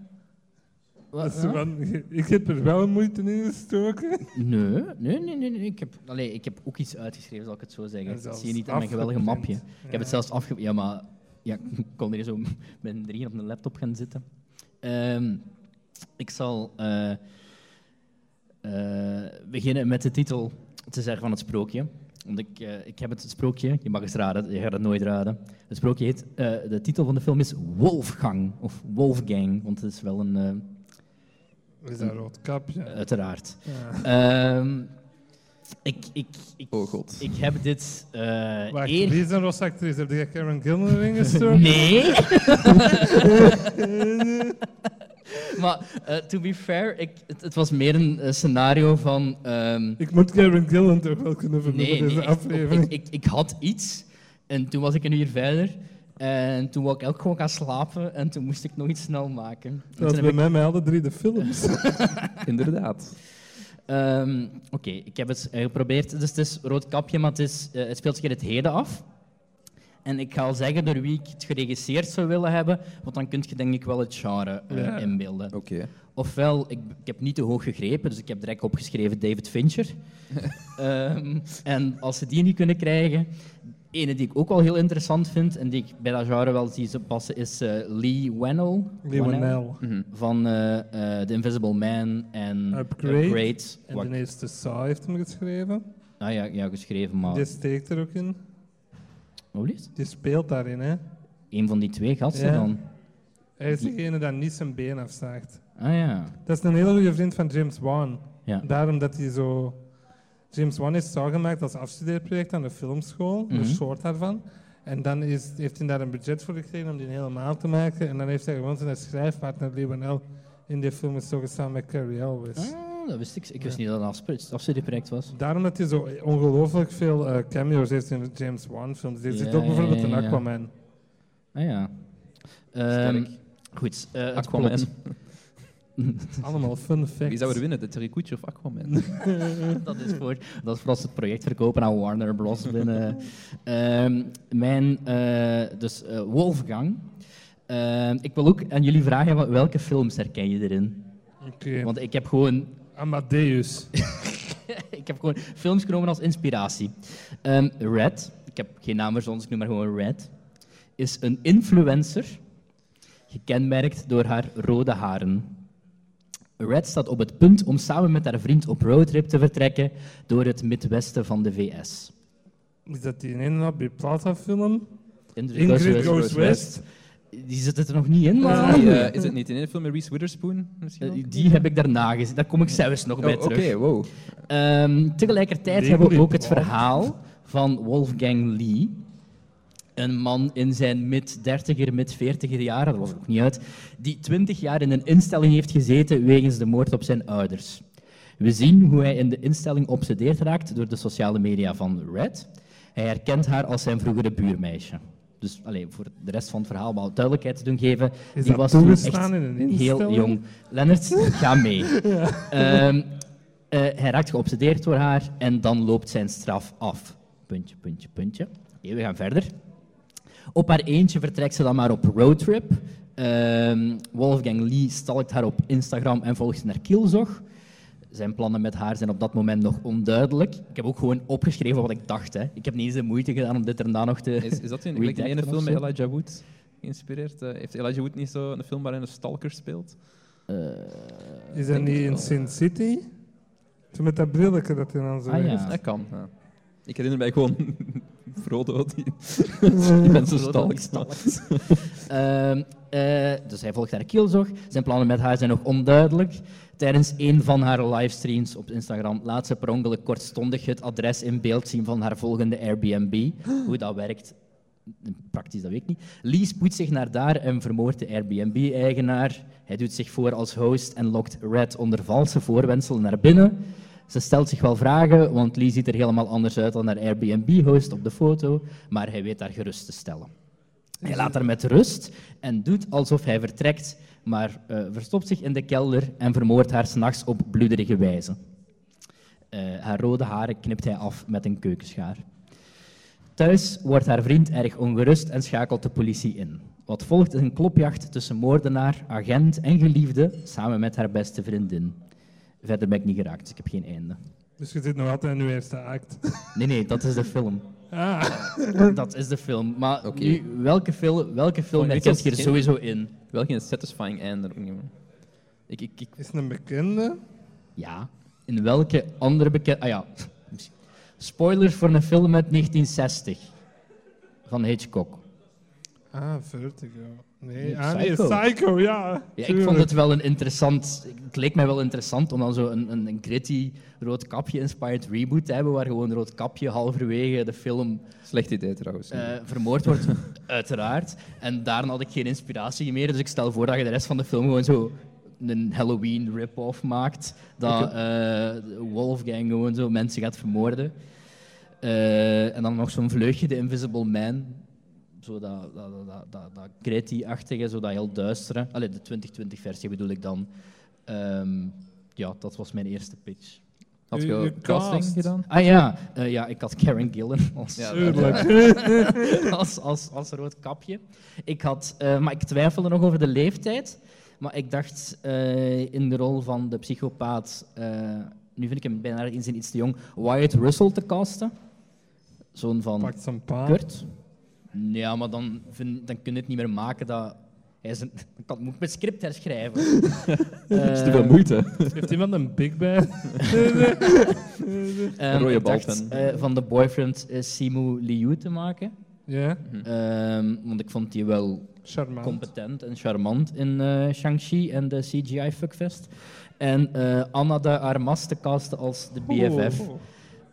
Wat, van, ik heb er wel moeite in gestoken.
Nee, nee, nee. nee, Ik, heb, allez, ik heb ook iets uitgeschreven, zal ik het zo zeggen. Dat zie je niet aan mijn geweldige mapje. Ja. Ik heb het zelfs afge... Ja, maar ja, ik kon hier zo met een drie op een laptop gaan zitten. Um, ik zal uh, uh, beginnen met de titel te zeggen van het sprookje. Want ik, uh, ik heb het sprookje, je mag eens raden, je gaat het nooit raden. Het sprookje heet, de titel van de film is Wolfgang, of Wolfgang, want het is wel een
is dat een rood kapje?
Uiteraard. Ja. Um, ik, ik, ik,
oh god.
Ik heb dit. Uh,
Wacht, eer... wie is een roze actrice? Heb je Karen Gillan erin gestoken?
Nee. maar uh, to be fair, ik, het, het, was meer een uh, scenario van. Um...
Ik moet Karen Gillan toch wel kunnen vernoemen
nee,
deze
nee,
aflevering.
Ik, ik, ik, had iets en toen was ik een uur verder. En toen wou ik ook gewoon gaan slapen en toen moest ik nog iets snel maken.
Dat was bij mij met alle drie de films.
Inderdaad.
Um, Oké, okay, ik heb het geprobeerd. Dus het is rood kapje, maar het, is, uh, het speelt zich in het heden af. En ik ga al zeggen door wie ik het geregisseerd zou willen hebben, want dan kun je denk ik wel het genre uh, ja. inbeelden.
Okay.
Ofwel, ik, ik, heb niet te hoog gegrepen, dus ik heb direct opgeschreven David Fincher. um, en als ze die niet kunnen krijgen, Ene die ik ook wel heel interessant vind en die ik bij dat genre wel zie passen is uh, Lee Wennell.
Lee Wennell.
Mhm. Van uh, uh, The Invisible Man en
Upgrade. Upgrade. En de eerste Saw heeft hem geschreven.
Ah ja, ja geschreven, maar...
Die steekt er ook in.
Hoe is
Die speelt daarin, hè.
Een van die twee gasten ja. dan?
Hij is degene die niet zijn been afzaagt.
Ah ja.
Dat is een hele goede vriend van James Wan.
Ja.
Daarom dat hij zo James Wan is Saw gemaakt als afstudeerproject aan de filmschool, een soort daarvan. En dan is, heeft hij daar een budget voor gekregen om die helemaal te maken. En dan heeft hij gewoon zijn schrijfpartner Lee Whannell in die film is zo gestaan met Carrie Elwes.
Ah, Oh, dat wist ik. Ik wist niet dat het een afstudieproject was.
Daarom dat hij zo ongelooflijk veel eh, cameo's heeft in de James Wan films. Er zit ook bijvoorbeeld
ja,
een
ja, ja.
Aquaman.
Ah ja. Ehm,
Sterk.
goed. eh,
Aquaman.
Allemaal fun facts.
Wie zou er winnen, de Teriguchi of Aquaman?
dat, is voor, dat is voor als het project verkopen aan Warner Bros. binnen. Ehm, mijn, eh, dus Wolfgang. Ehm, ik wil ook aan jullie vragen, wat- welke films herken je erin?
Oké.
Want ik heb gewoon
Amadeus.
ik heb gewoon films genomen als inspiratie. Ehm, Red, ik heb geen naam verzonnen, dus ik noem maar gewoon Red, is een influencer, gekenmerkt door haar rode haren. Red staat op het punt om samen met haar vriend op roadtrip te vertrekken door het Midwesten van de VS.
Is dat die in Big Plata film?
Ingrid
Ingrid
Goes
Goes West.
Die zit er nog niet in, maar
Die, eh, is het niet in een film met Reese Witherspoon? Misschien
Eh, die heb ik daarna gezien. Daar kom ik zelfs nog bij
Oh, Oké,
terug.
wow.
Ehm, tegelijkertijd hebben we ook het verhaal van Wolfgang Lee. Een man in zijn mid-dertiger, mid-veertiger jaren, dat was ook niet uit, die twintig jaar in een instelling heeft gezeten wegens de moord op zijn ouders. We zien hoe hij in de instelling obsedeerd raakt door de sociale media van Red. Hij herkent haar als zijn vroegere buurmeisje. Dus alleen voor de rest van het verhaal wat duidelijkheid te doen geven.
Is
die
dat
was toen echt
in een
heel jong. Lennart, ga mee. Ehm, eh, hij raakt geobsedeerd door haar en dan loopt zijn straf af. Puntje, puntje, puntje. Oké, we gaan verder. Op haar eentje vertrekt ze dan maar op roadtrip. Ehm, Wolfgang Lee stalkt haar op Instagram en volgt naar kielzog. Zijn plannen met haar zijn op dat moment nog onduidelijk. Ik heb ook gewoon opgeschreven wat ik dacht. Hè. Ik heb niet eens de moeite gedaan om dit erna nog te...
Is, is dat in, gelijk die ene film met? Elijah Wood geïnspireerd? Eh, heeft Elijah Wood niet zo een film waarin een stalker speelt?
Eh,
Is dat niet in. Sin City? Zo met dat brilletje dat hij dan zo
Ah, ja.
heeft.
Dat kan. ja. Ik herinner mij gewoon Frodo, die, die mensen stalkt.
Ehm, eh, dus hij volgt haar kielzog. Zijn plannen met haar zijn nog onduidelijk. Tijdens een van haar livestreams op Instagram laat ze per ongeluk kortstondig het adres in beeld zien van haar volgende Airbnb. Hoe dat werkt, praktisch, dat weet ik niet. Lee spoedt zich naar daar en vermoordt de Airbnb-eigenaar. Hij doet zich voor als host en lokt Red onder valse voorwendselen naar binnen. Ze stelt zich wel vragen, want Lee ziet er helemaal anders uit dan haar Airbnb-host op de foto, maar hij weet haar gerust te stellen. Hij laat haar met rust en doet alsof hij vertrekt, maar eh, verstopt zich in de kelder en vermoordt haar s'nachts op bloederige wijze. Eh, haar rode haren knipt hij af met een keukenschaar. Thuis wordt haar vriend erg ongerust en schakelt de politie in. Wat volgt is een klopjacht tussen moordenaar, agent en geliefde, samen met haar beste vriendin. Verder ben ik niet geraakt, dus ik heb geen einde.
Dus je zit nog altijd in uw eerste act.
Nee, nee, dat is de film.
Ah,
Dat is de film. Maar nu, welke, film, welke film
Oh,
herkent
ik
je er
was-
sowieso in?
Wel geen satisfying einde. ook niet, man. Ik, ik, ik,
is het een bekende?
Ja. In welke andere bekende... Ah ja. Spoilers voor een film uit 1960. Van Hitchcock.
Ah, Vertigo. Nee,
Nee,
ah, nee,
Psycho.
Ja.
Ja, ik vond het wel een interessant... Het leek mij wel interessant om dan zo een, een, een gritty roodkapje-inspired reboot te hebben, waar gewoon roodkapje halverwege de film
slecht idee trouwens.
eh, vermoord wordt, uiteraard. En daarna had ik geen inspiratie meer, dus ik stel voor dat je de rest van de film gewoon zo een Halloween rip-off maakt, dat eh, Wolfgang gewoon zo mensen gaat vermoorden. Eh, en dan nog zo'n vleugje, de Invisible Man, zo dat, dat, dat, dat, dat, gritty-achtige, zo dat heel duistere. Allee, de 2020-versie bedoel ik dan. Ehm, ja, dat was mijn eerste pitch.
Had je casting
cast.
gedaan?
Ah ja, eh, ja ik had Karen Gillan als,
Ja,
Tuurlijk.
als, als, als rood kapje. Ik had, eh, maar ik twijfelde nog over de leeftijd. Maar ik dacht eh, in de rol van de psychopaat, eh, nu vind ik hem bijna in zijn iets te jong, Wyatt Russell te casten. Zoon van. Kurt. Ja, maar dan, vind, dan kun je het niet meer maken dat... Hij een, ik kan, moet ik mijn script herschrijven.
Dat is te veel
Eh,
moeite.
Heeft iemand een big bag?
ehm,
rode
ik dacht,
balpen.
eh, van de boyfriend uh, Simu Liu te maken.
ja,
Ehm, want ik vond die wel
charmant.
competent en charmant in eh, Shang-Chi en de CGI Fuckfest. En eh, Anna de Armas te casten als de BFF.
Oh.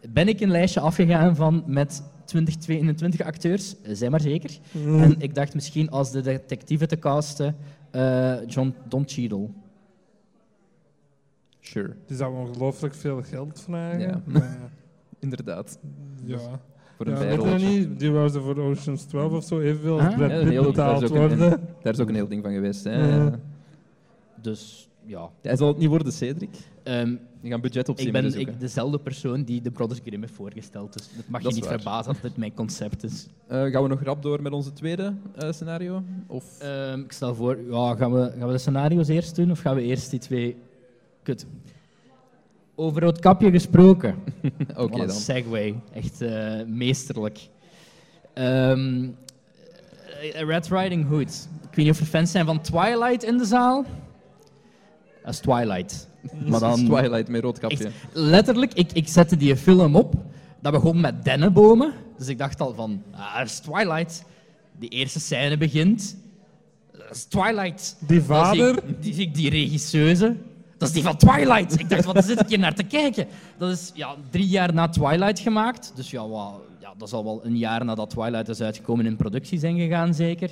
Ben ik een lijstje afgegaan van met 20, 22 acteurs, eh, zij maar zeker.
Mm.
En ik dacht misschien als de detectieve te casten, eh, John, Don Cheadle.
Sure,
Die zou ongelooflijk veel geld vragen.
Ja.
maar,
inderdaad.
ja.
Voor een
ja, weet je
bijrolletje.
niet, die wou ze voor Ocean's 12 of zo evenveel als
Ah.
Ja,
betaald
daar is ook een-
worden.
Daar is ook een heel ding van geweest. Hè.
Ja.
Dus ja.
Hij zal het niet worden, Cedric.
Ehm,
budget op
ik ben ik, dezelfde persoon die de Brothers Grimm heeft voorgesteld. Dus het mag
Dat
je niet
waar.
verbazen dat dit mijn concept is.
Eh, gaan we nog rap door met onze tweede eh, scenario? Of...
Ehm, ik stel voor, ja, gaan, we, gaan we de scenario's eerst doen of gaan we eerst die twee... Kut. Over het kapje gesproken.
Oké dan.
segway. Echt eh, meesterlijk. Ehm, eh, Red Riding Hood. Ik weet niet of er fans zijn van Twilight in de zaal. Dat is Twilight. Maar
is
dan
Twilight met rood kapje.
Echt, letterlijk, ik, ik zette die film op. Dat begon met dennenbomen. Dus ik dacht al van, ah, dat is Twilight. Die eerste scène begint. Dat is Twilight.
Die
Dan zie
vader,
ik die, zie ik die regisseuse. Dat is die van Twilight. Ik dacht, wat zit ik hier naar te kijken? Dat is ja, drie jaar na Twilight gemaakt. Dus ja, ja, dat zal wel een jaar nadat Twilight is uitgekomen in productie zijn gegaan, zeker.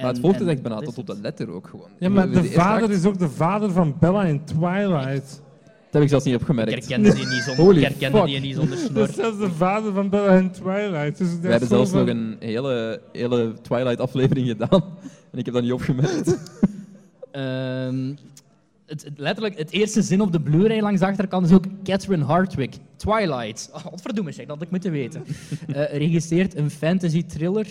Maar het volgt het echt bijna
dat
tot op de letter ook gewoon.
ja, maar de vader
act,
is ook de vader van Bella in Twilight.
Dat heb ik zelfs niet
Ik
opgemerkt.
herkende die niet zonder,
Holy
ik herkende
fuck.
die niet zonder
Dat
snor.
is zelfs de vader van Bella in Twilight. Dus
We hebben zelfs nog een hele, hele Twilight-aflevering gedaan. En ik heb dat niet opgemerkt.
Ehm, het, het- letterlijk, het eerste zin op de Blu-ray langs de achterkant is ook Catherine Hardwick, Twilight. Oh, wat verdomme zeg, dat had ik moeten weten. Eh regisseert een fantasy thriller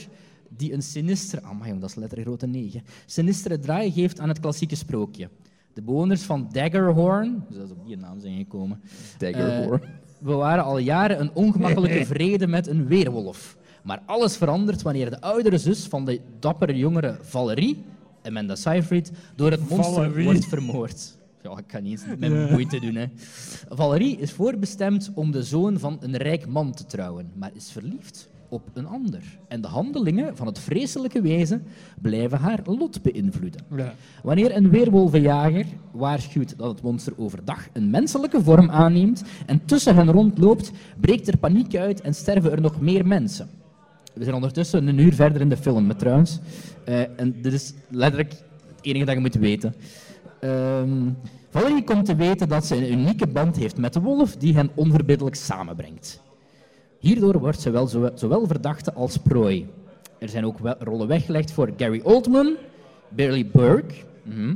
die een sinistere, jong, dat is letterlijk grote 9, sinistere draai geeft aan het klassieke sprookje. De bewoners van Daggerhorn, dus dat is op die naam zijn gekomen,
Dagger
Eh, bewaren al jaren een ongemakkelijke vrede met een weerwolf. Maar alles verandert wanneer de oudere zus van de dappere jongere Valerie, Amanda Seyfried, door het monster
Valerie.
wordt vermoord. Ja, ik kan niet eens met
Ja.
moeite doen. Hè. Valerie is voorbestemd om de zoon van een rijk man te trouwen, maar is verliefd op een ander. En de handelingen van het vreselijke wezen blijven haar lot beïnvloeden.
Ja.
Wanneer een weerwolvenjager waarschuwt dat het monster overdag een menselijke vorm aanneemt en tussen hen rondloopt, breekt er paniek uit en sterven er nog meer mensen. We zijn ondertussen een uur verder in de film, met trouwens. Eh, en dit is letterlijk het enige dat je moet weten. Ehm Valerie komt te weten dat ze een unieke band heeft met de wolf die hen onverbiddelijk samenbrengt. Hierdoor wordt ze wel zowel, zowel verdachte als prooi. Er zijn ook wel rollen weggelegd voor Gary Oldman, Billy Burke, mhm,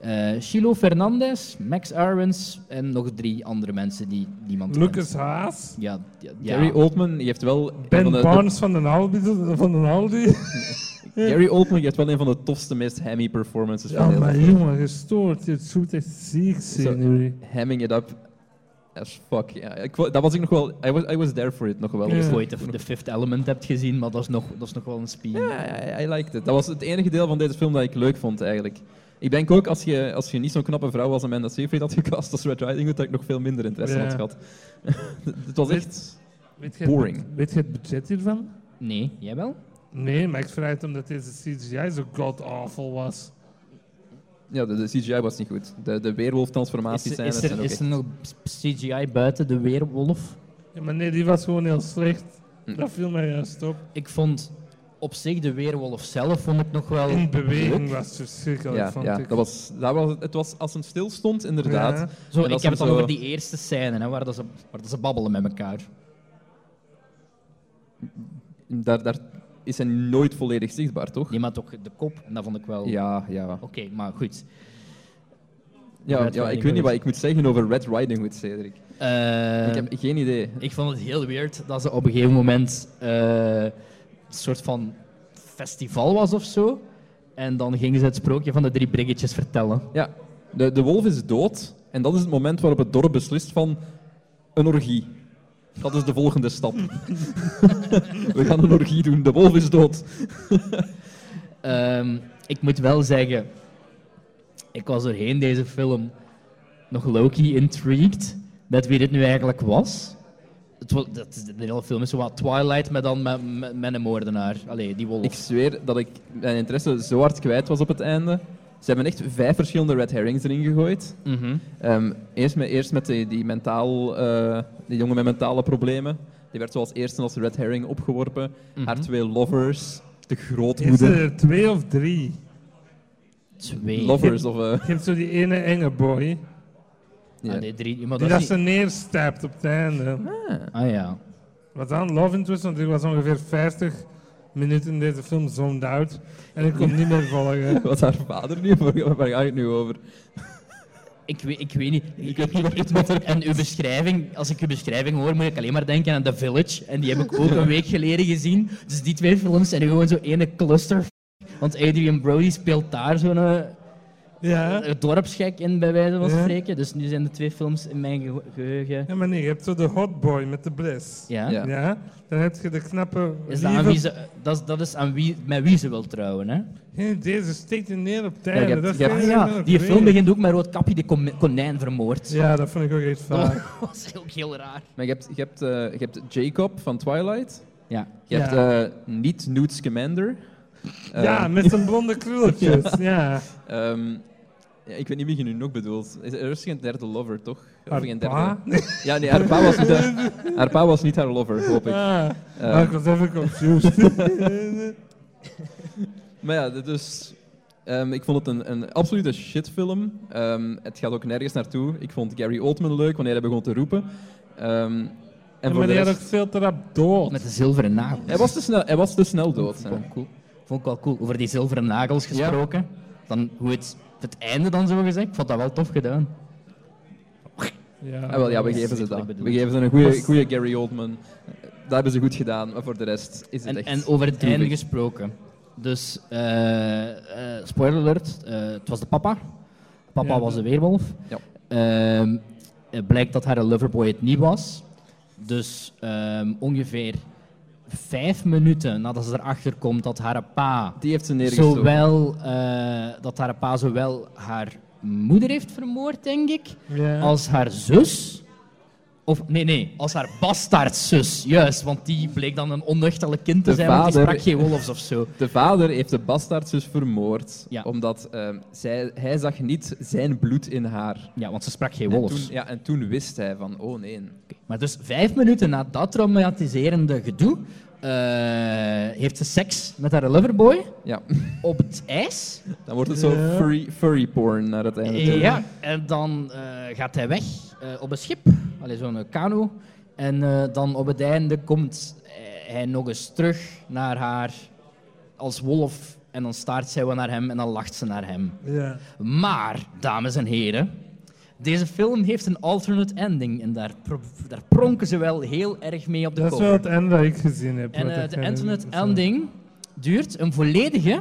eh, Shiloh Fernandez, Max Irons en nog drie andere mensen die niemand
Lucas
kent.
Haas,
Ja, ja, ja.
Gary Oldman die heeft wel...
Ben
van de- de-
Barnes van de Aldi. Van de Aldi.
Gary Oldman heeft wel een van de tofste, meest hammy performances
Ja,
van de hele
maar jongen, gestoord. Je zoet echt ziek jullie.
Hamming it up as fuck. Ja, ik, dat was ik nog wel... I was, I was there for it nog wel.
Ja.
Of je de, Fifth Element hebt gezien, maar dat is nog, dat is nog wel een spie.
Ja, I, I liked it. Dat was het enige deel van deze film dat ik leuk vond, eigenlijk. Ik denk ook, als je, als je niet zo'n knappe vrouw als Amanda Seyfried had gecast als Red Riding Hood, dat ik nog veel minder interesse had gehad. het was echt...
Weet het,
Boring.
bu- weet je het budget hiervan?
Nee, jij wel?
Nee, maar ik vraag het omdat deze CGI zo god-awful was.
Ja, de, de CGI was niet goed. De, de weerwolf-transformaties zijn,
is, er,
zijn
is er nog CGI buiten de weerwolf?
Ja, maar nee, die was gewoon heel slecht.
Hm.
Dat viel mij juist op.
Ik vond op zich de weerwolf zelf vond ik nog wel
In beweging
leuk.
was het verschrikkelijk,
Ja,
vond
ja
ik.
dat was, dat was, het was als hem stil stond, inderdaad.
Ja.
Zo,
En
ik heb het
hem
dan
zo-
over die eerste scène, hè, waar, dat ze, waar dat ze babbelen met elkaar.
Daar, daar is hij nooit volledig zichtbaar, toch?
Nee, maar toch de kop, en dat vond ik wel...
Ja, ja.
Oké, maar goed.
ja,
Red
ja ik weet niet wat ik moet zeggen over Red Riding Hood, Cedric.
Eh,
ik heb geen idee.
Ik vond het heel weird dat ze op een gegeven moment eh, een soort van festival was of zo. En dan gingen ze het sprookje van de drie briggetjes vertellen.
Ja, de, de wolf is dood en dat is het moment waarop het dorp beslist van een orgie. Dat is de volgende stap. We gaan een orgie doen, de wolf is dood.
Ehm, ik moet wel zeggen, ik was doorheen deze film nog low-key intrigued met wie dit nu eigenlijk was. Het dat, de hele film is zo wat Twilight, maar dan met, met, met een moordenaar. Allee, die wolf.
Ik zweer dat ik mijn interesse zo hard kwijt was op het einde. Ze hebben echt vijf verschillende red herrings erin gegooid.
Mhm.
Ehm, eerst met, eerst met die, die, mentaal, eh, die jongen met mentale problemen. Die werd zoals eerste als red herring opgeworpen.
Mhm.
Haar twee lovers, de
Is
grootmoeder.
er twee of drie?
Twee.
Lovers of... eh,
Je hebt zo die ene enge boy.
Ja.
Ah, nee, drie, maar
Die
dat is
ze
niet...
neerstapt op het einde.
Ah.
Ah ja.
Wat dan? Love Interest, want ik was ongeveer 50 minuten in deze film zoned out. En ik kon niet meer volgen.
Was haar vader niet? Waar waar ga je het nu over?
Ik weet, ik weet niet. Ik, ik, ik, en uw beschrijving, als ik uw beschrijving hoor, moet ik alleen maar denken aan The Village. En die heb ik ook een week geleden gezien. Dus die twee films zijn gewoon zo ene cluster. Want Adrian Brody speelt daar zo'n eh,
Ja.
een dorpsgek in, bij wijze van
Ja.
spreken. Dus nu zijn de twee films in mijn geheugen.
ja, maar nee, je hebt zo de hot boy met de bliss.
Ja.
Ja.
Ja. Dan heb je de knappe
Is dat, aan wie ze, dat, is, dat is aan wie, met wie ze wil trouwen, hè?
Deze steekt je neer op het dat
hebt-
Ah
helemaal
ja, die film begint ook met Roodkapje die kom- konijn vermoord.
Ja, dat vond ik ook echt vaak.
Dat was ook heel raar.
Maar je hebt, je hebt, eh, je hebt Jacob van Twilight.
Ja.
Je
Ja.
hebt eh, niet Newt Scamander. Eh,
ja, met zijn blonde krulletjes. ja.
ehm, ja, ik weet niet wie je nu nog bedoelt. Is- Er is geen derde lover, toch? Of
Haar
geen derde...
pa?
Ja, nee, haar pa was niet haar, haar, pa was niet haar lover, hoop ik.
Ah,
Eh,
maar ik was even confused.
Maar ja, dus... ehm, ik vond het een, een absolute shitfilm. Ehm het gaat ook nergens naartoe. Ik vond Gary Oldman leuk wanneer hij begon te roepen. Ehm, en voor
maar
de
die had ook
rest...
veel te rap dood.
Met de zilveren nagels.
Hij was te snel, hij was te snel dood.
Vond
hè.
ik wel cool. Vond ik wel cool. Over die zilveren nagels gesproken. Dan hoe het, het einde dan zo gezegd. Ik vond dat wel tof gedaan.
Ja,
Ah, wel, ja, we geven ze dat. We geven ze een goede, goede Gary Oldman. Dat hebben ze goed gedaan, maar voor de rest is het
En,
echt...
en over het
droevig.
einde gesproken. Dus, eh, eh, spoiler alert, eh, het was de papa. Papa
Ja.
was de weerwolf.
Ja.
Ehm, het blijkt dat haar loverboy het niet was. Dus ehm, ongeveer vijf minuten nadat ze erachter komt dat haar pa
Die heeft ze neergestoken.
zowel, eh, dat haar pa zowel haar moeder heeft vermoord, denk ik,
Ja.
als haar zus. Of nee, nee, als haar bastaardzus. Juist, want die bleek dan een onnuchterlijk kind te
De
zijn, want die sprak geen wolfs of zo.
De vader heeft de bastaardzus vermoord,
Ja.
omdat ehm, zij, hij zag niet zijn bloed in haar.
Ja, want ze sprak geen
En
wolfs.
toen, ja, en toen wist hij van, oh nee.
Maar dus vijf minuten na dat traumatiserende gedoe heeft ze seks met haar loverboy
Ja,
op het ijs.
dan wordt het zo furry, furry porn naar het einde. toe.
Ja, en dan eh, gaat hij weg eh, op een schip, zo'n kano. En eh, dan op het einde komt eh, hij nog eens terug naar haar als wolf. En dan staart zij wel naar hem en dan lacht ze naar hem.
ja.
Maar, dames en heren, deze film heeft een alternate ending. En daar, pro- daar pronken ze wel heel erg mee op de
Dat is
cover.
wel het einde dat ik gezien heb.
En eh, de alternate ending duurt een volledige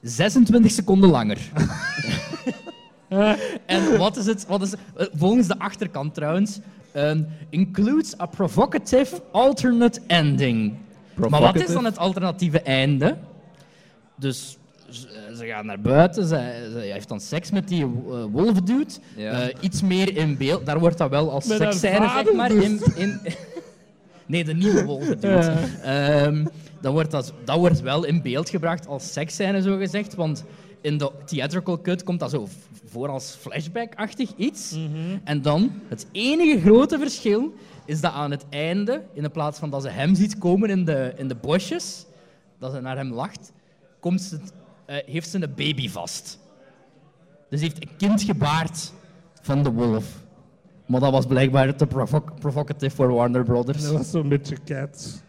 26 seconden langer. En wat is het? Wat is, eh, volgens de achterkant trouwens, ehm, includes a provocative alternate ending. Maar wat is dan het alternatieve einde? Dus ze, ze gaan naar buiten, ze, ze heeft dan seks met die uh, wolfdude.
Ja.
Eh, iets meer in beeld, daar wordt dat wel als seksscène, zeg maar.
dus.
In, in, nee, de nieuwe wolfdude.
Ja.
Ehm, dan wordt dat, dat wordt wel in beeld gebracht als seksscène, zo gezegd. Want in de theatrical cut komt dat zo voor als flashback-achtig iets.
mhm.
En dan, het enige grote verschil is dat aan het einde, in de plaats van dat ze hem ziet komen in de, in de bosjes, dat ze naar hem lacht, komt ze, eh, heeft ze een baby vast. Dus ze heeft een kind gebaard van de wolf. Maar dat was blijkbaar te provo- provocative voor Warner Brothers.
Dat was zo'n beetje cats.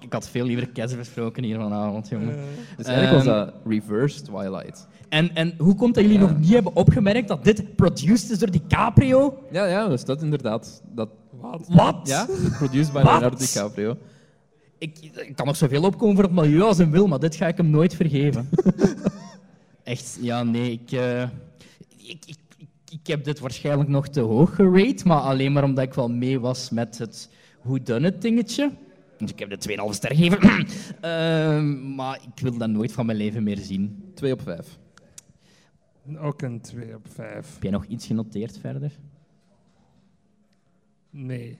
Ik had veel liever Kes besproken hier vanavond, jongen.
Dus eigenlijk was
Ehm,
dat reverse Twilight.
En, en hoe komt dat jullie
Ja.
nog niet hebben opgemerkt dat dit produced is door DiCaprio?
Ja, ja, dus dat inderdaad. Dat,
wat?
Wat?
ja, produced by? Leonardo DiCaprio.
Ik, ik kan nog zoveel opkomen voor het milieu als hij wil, maar dit ga ik hem nooit vergeven. Echt, ja, nee, ik, eh, ik, ik, ik, ik heb dit waarschijnlijk nog te hoog gerate, maar alleen maar omdat ik wel mee was met het hoe het dingetje. Dus ik heb de 2,5 ster gegeven. Ehm, maar ik wil dat nooit van mijn leven meer zien.
2 op 5.
Ook een 2 op 5.
Heb jij nog iets genoteerd verder?
Nee.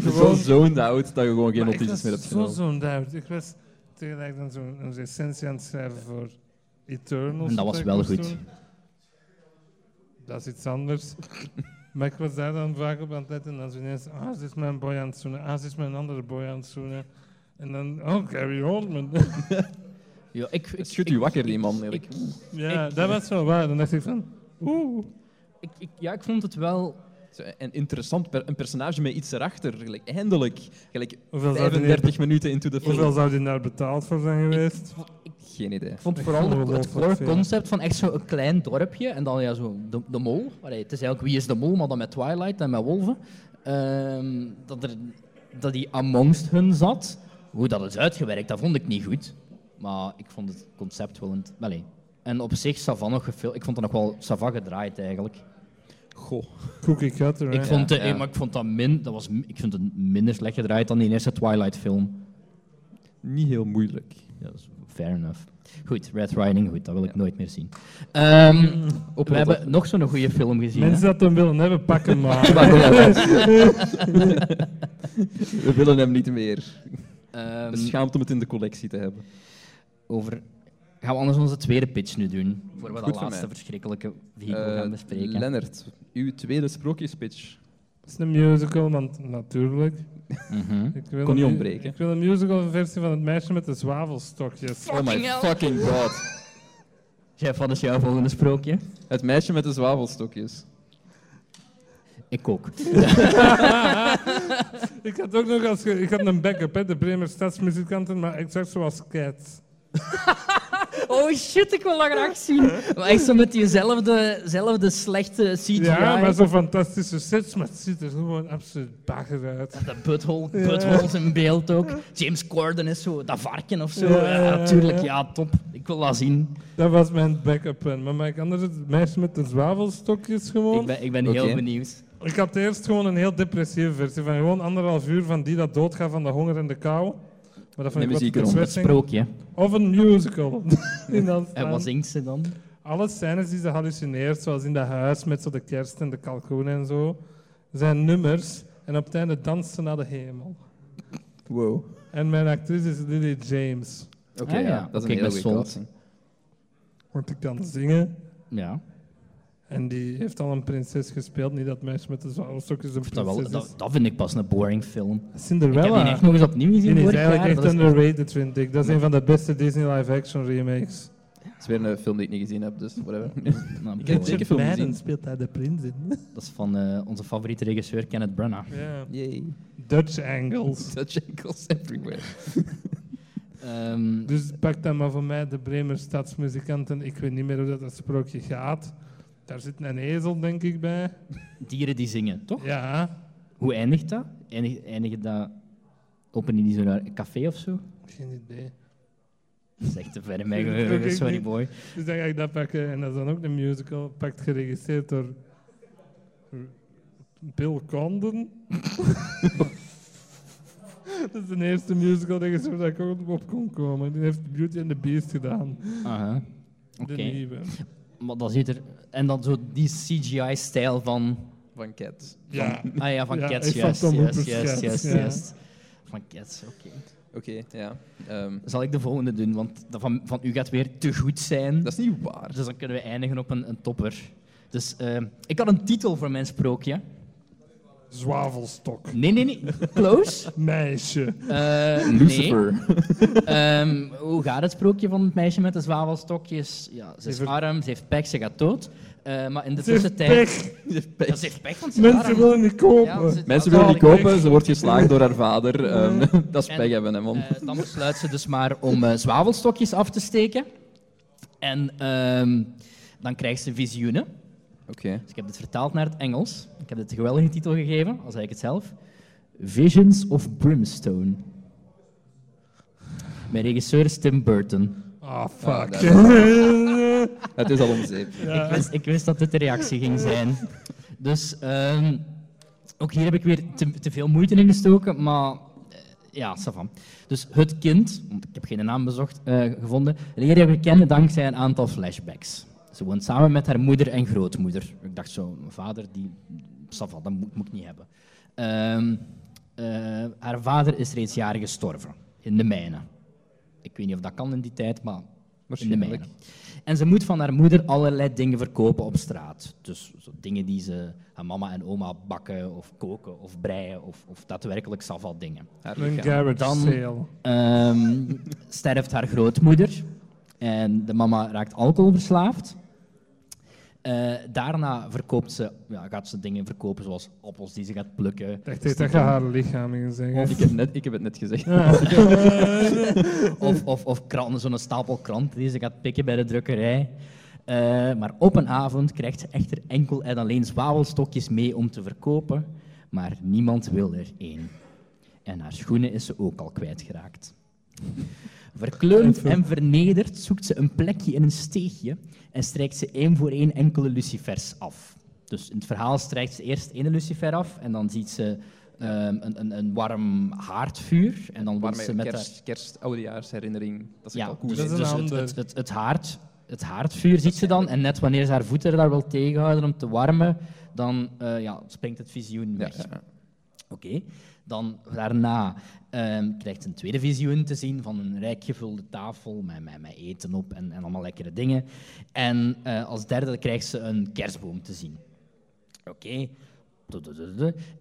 Zo zoned out dat je gewoon geen notities meer hebt
zo
genomen.
zoned out. Ik was tegelijk dan zo'n een recensie aan het schrijven voor Eternals.
En dat was wel goed.
doen. Dat is iets anders. maar ik was daar dan vaak op aan het letten en dan zo ineens, ah, ze is mijn boy aan het zoenen, ah, ze is mijn andere boy aan het zoenen. En dan, oh, Gary Oldman.
Ja, ik, ik,
Het schudt
ik-
u wakker, die man.
ik-
eigenlijk.
Ja,
Ik-
dat was wel waar. Dan dacht ik van, oeh.
Ik, ik- ja, ik vond het wel...
Een interessant per- een personage met iets erachter. Gelijk, eindelijk. Gelijk
Hoeveel zou, die,
35 minuten into the film.
hoeveel zou die daar betaald voor zijn geweest?
Geen idee.
Ik vond
Ik
vooral de-
het
core concept van echt zo'n klein dorpje en dan ja, zo de, de mol. Allee, het is eigenlijk wie is de mol, maar dan met Twilight en met wolven. Ehm, dat, er, dat die amongst hun zat. Hoe dat is uitgewerkt, dat vond ik niet goed. Maar ik vond het concept wel... int- Allee. En op zich, Savan nog gefil- Ik vond het nog wel Savan gedraaid eigenlijk.
Goh.
Cookie cutter,
Ik vond, de,
ja.
maar ik vond dat min, dat was, ik vind het minder slecht gedraaid dan die eerste Twilight film.
Niet heel moeilijk.
Ja, dat is fair enough. Goed, Red Riding Hood, dat wil ik nooit meer zien. Ehm,
Op
we hebben nog zo'n goede film gezien. hè?
Mensen dat hem willen hebben, pakken maar.
We willen hem niet meer.
Ehm,
Beschaamd om het in de collectie te hebben.
over... Gaan we anders onze tweede pitch nu doen? Voor we
Goed
dat laatste verschrikkelijke vehikel
Eh,
gaan bespreken.
Lennart, uw tweede sprookjespitch.
Het is een musical, want natuurlijk.
Mhm.
Ik wil
Kon niet ontbreken.
Ik wil een musical versie van het meisje met de zwavelstokjes.
Oh my
Fucking hell.
fucking god.
Chef, wat is jouw volgende sprookje?
Het meisje met de zwavelstokjes.
Ik ook.
ik had ook nog als ik had een backup, hè, de Bremer stadsmuzikanten, maar exact zoals Cats.
Oh shit, ik wil dat graag zien. Maar echt zo met diezelfde zelfde slechte CGI.
Ja, maar zo'n fantastische sets, maar het ziet er gewoon absoluut bagger uit.
De butthole,
Ja.
buttholes in beeld ook. James Corden is zo, dat varken of zo.
Ja,
Ja,
ja, ja.
natuurlijk, ja, top. Ik wil dat zien.
Dat was mijn backup plan. Maar anders het meisje met de zwavelstokjes gewoon?
Ik ben, ik ben heel benieuwd.
Ik had eerst gewoon een heel depressieve versie van gewoon anderhalf uur van die dat doodgaat van de honger en de kou. Maar dat vond
Nee,
ik wat depressing.
sprookje.
Of een musical. in dat
En wat zingt ze dan?
Alle scènes die ze hallucineert, zoals in dat huis met zo de kerst en de kalkoen en zo, zijn nummers. En op het einde danst ze naar de hemel.
Wow.
En mijn actrice is Lily James.
Oké,
Ah,
ja.
ja.
dat is een
ik ben
hele goede.
Want die kan zingen.
Ja.
En die heeft al een prinses gespeeld. Niet dat meisje met de zwavelstokjes een
Dat, wel,
prinses
dat, dat vind ik pas een boring film. Ik heb
Cinderella.
die echt nog eens opnieuw gezien
Die is eigenlijk
jaar.
echt
Dat is-
underrated, vind ik. Dat is een van de beste Disney live-action remakes.
Het is weer een film die ik niet gezien heb, dus whatever.
Nou,
Ik heb zeker film gezien.
speelt daar de prins in.
Dat is van eh, onze favoriete regisseur Kenneth Branagh.
Ja.
Yay.
Dutch angles.
Dutch ankles everywhere.
Ehm,
Dus pak dan maar voor mij de Bremer stadsmuzikanten. Ik weet niet meer hoe dat, dat sprookje gaat. Daar zit een ezel, denk ik, bij.
dieren die zingen, toch?
Ja,
Hoe eindigt dat? Eindigt, eindigt dat op een, zo'n café of zo?
geen idee.
Dat is echt te ver in mijn geheugen, sorry boy.
Dus dan ga ik dat pakken. En dat is dan ook een musical. Pakt geregisseerd door Bill Condon. dat is de eerste musical regisseur dat ik ook op kon komen. Die heeft Beauty and the Beast gedaan.
Aha. Oké.
De nieuwe.
Maar dat ziet er... En dan zo die CGI-stijl van...
Van Cats.
Ja.
Ah ja, van
Ja,
Cats,
van
juist, juist. Van Cats, oké.
Oké, ja. Ehm,
Zal ik de volgende doen, want dat van, van u gaat weer te goed zijn.
dat is niet waar.
Dus dan kunnen we eindigen op een, een topper. Dus eh, ik had een titel voor mijn sprookje.
Zwavelstok.
Nee, nee, nee. Close.
Meisje.
Eh, nee.
Lucifer.
Ehm, hoe gaat het sprookje van het meisje met de zwavelstokjes? Ja, ze is arm, ze heeft pek, ze gaat dood. Eh, maar in de
Ze heeft
tussentijd...
pech.
Ja, ze heeft pech, want ze
Mensen
arm.
willen niet kopen.
Ja, ze-
Mensen willen niet kopen, ze wordt geslagen door haar vader. Ehm, dat is
En,
pech hebben, hè, man.
Eh, dan besluit ze dus maar om eh, zwavelstokjes af te steken. En ehm, dan krijgt ze visioenen.
Oké.
Dus ik heb dit vertaald naar het Engels. Ik heb dit een geweldige titel gegeven, al zei ik het zelf. Visions of Brimstone. Mijn regisseur is Tim Burton.
Ah, fuck.
Het is al om zeep.
Ja.
Ik, wist, ik wist dat dit de reactie ging zijn. Dus ehm, ook hier heb ik weer te, te veel moeite in gestoken, maar eh, ja, ça va. Dus het kind, want ik heb geen naam bezocht, eh, gevonden, leren we kennen dankzij een aantal flashbacks. Ze woont samen met haar moeder en grootmoeder. Ik dacht zo, mijn vader, die, ça va, dat moet, moet ik niet hebben. Ehm, eh, haar vader is reeds jaren gestorven, in de mijnen. Ik weet niet of dat kan in die tijd, maar in de
Waarschijnlijk.
mijnen. En ze moet van haar moeder allerlei dingen verkopen op straat. Dus zo dingen die ze aan mama en oma bakken of koken of breien of, of daadwerkelijk savat dingen.
Haar
Een garage
Dan-
sale.
Ehm, sterft haar grootmoeder En de mama raakt alcoholverslaafd. Eh, daarna verkoopt ze, ja, gaat ze dingen verkopen zoals appels die ze gaat plukken.
Ik dacht dat je haar lichaam ging zeggen.
Ik heb, net, ik heb het net gezegd.
of, of, of kranten, zo'n stapel kranten die ze gaat pikken bij de drukkerij. Eh, maar op een avond krijgt ze echter enkel en alleen zwavelstokjes mee om te verkopen, maar niemand wil er één. En haar schoenen is ze ook al kwijtgeraakt. Verkleumd en vernederd zoekt ze een plekje in een steegje en strijkt ze één voor één enkele lucifers af. Dus in het verhaal strijkt ze eerst één lucifer af en dan ziet ze ehm, een, een, een warm haardvuur. En dan wil ze met
kerst, kerst, oudejaarsherinnering, dat is
ja,
al cool.
dus,
Dat is een
dus het, het, het, het, haard, het haardvuur ziet ze dan en net wanneer ze haar voeten daar wil tegenhouden om te warmen, dan eh, ja, springt het visioen weg.
ja, ja.
Oké. Dan daarna ehm, krijgt ze een tweede visioen te zien van een rijk gevulde tafel met, met, met eten op en, en allemaal lekkere dingen. En eh, als derde krijgt ze een kerstboom te zien. Oké.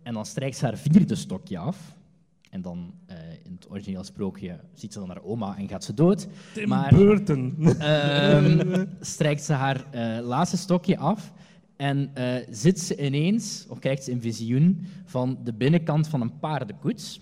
En dan strijkt ze haar vierde stokje af. En dan eh, in het origineel sprookje ziet ze dan haar oma en gaat ze dood.
Tim
Maar
Burton.
ehm, strijkt ze haar eh, laatste stokje af en eh, zit ze ineens, of krijgt ze een visioen van de binnenkant van een paardenkoets.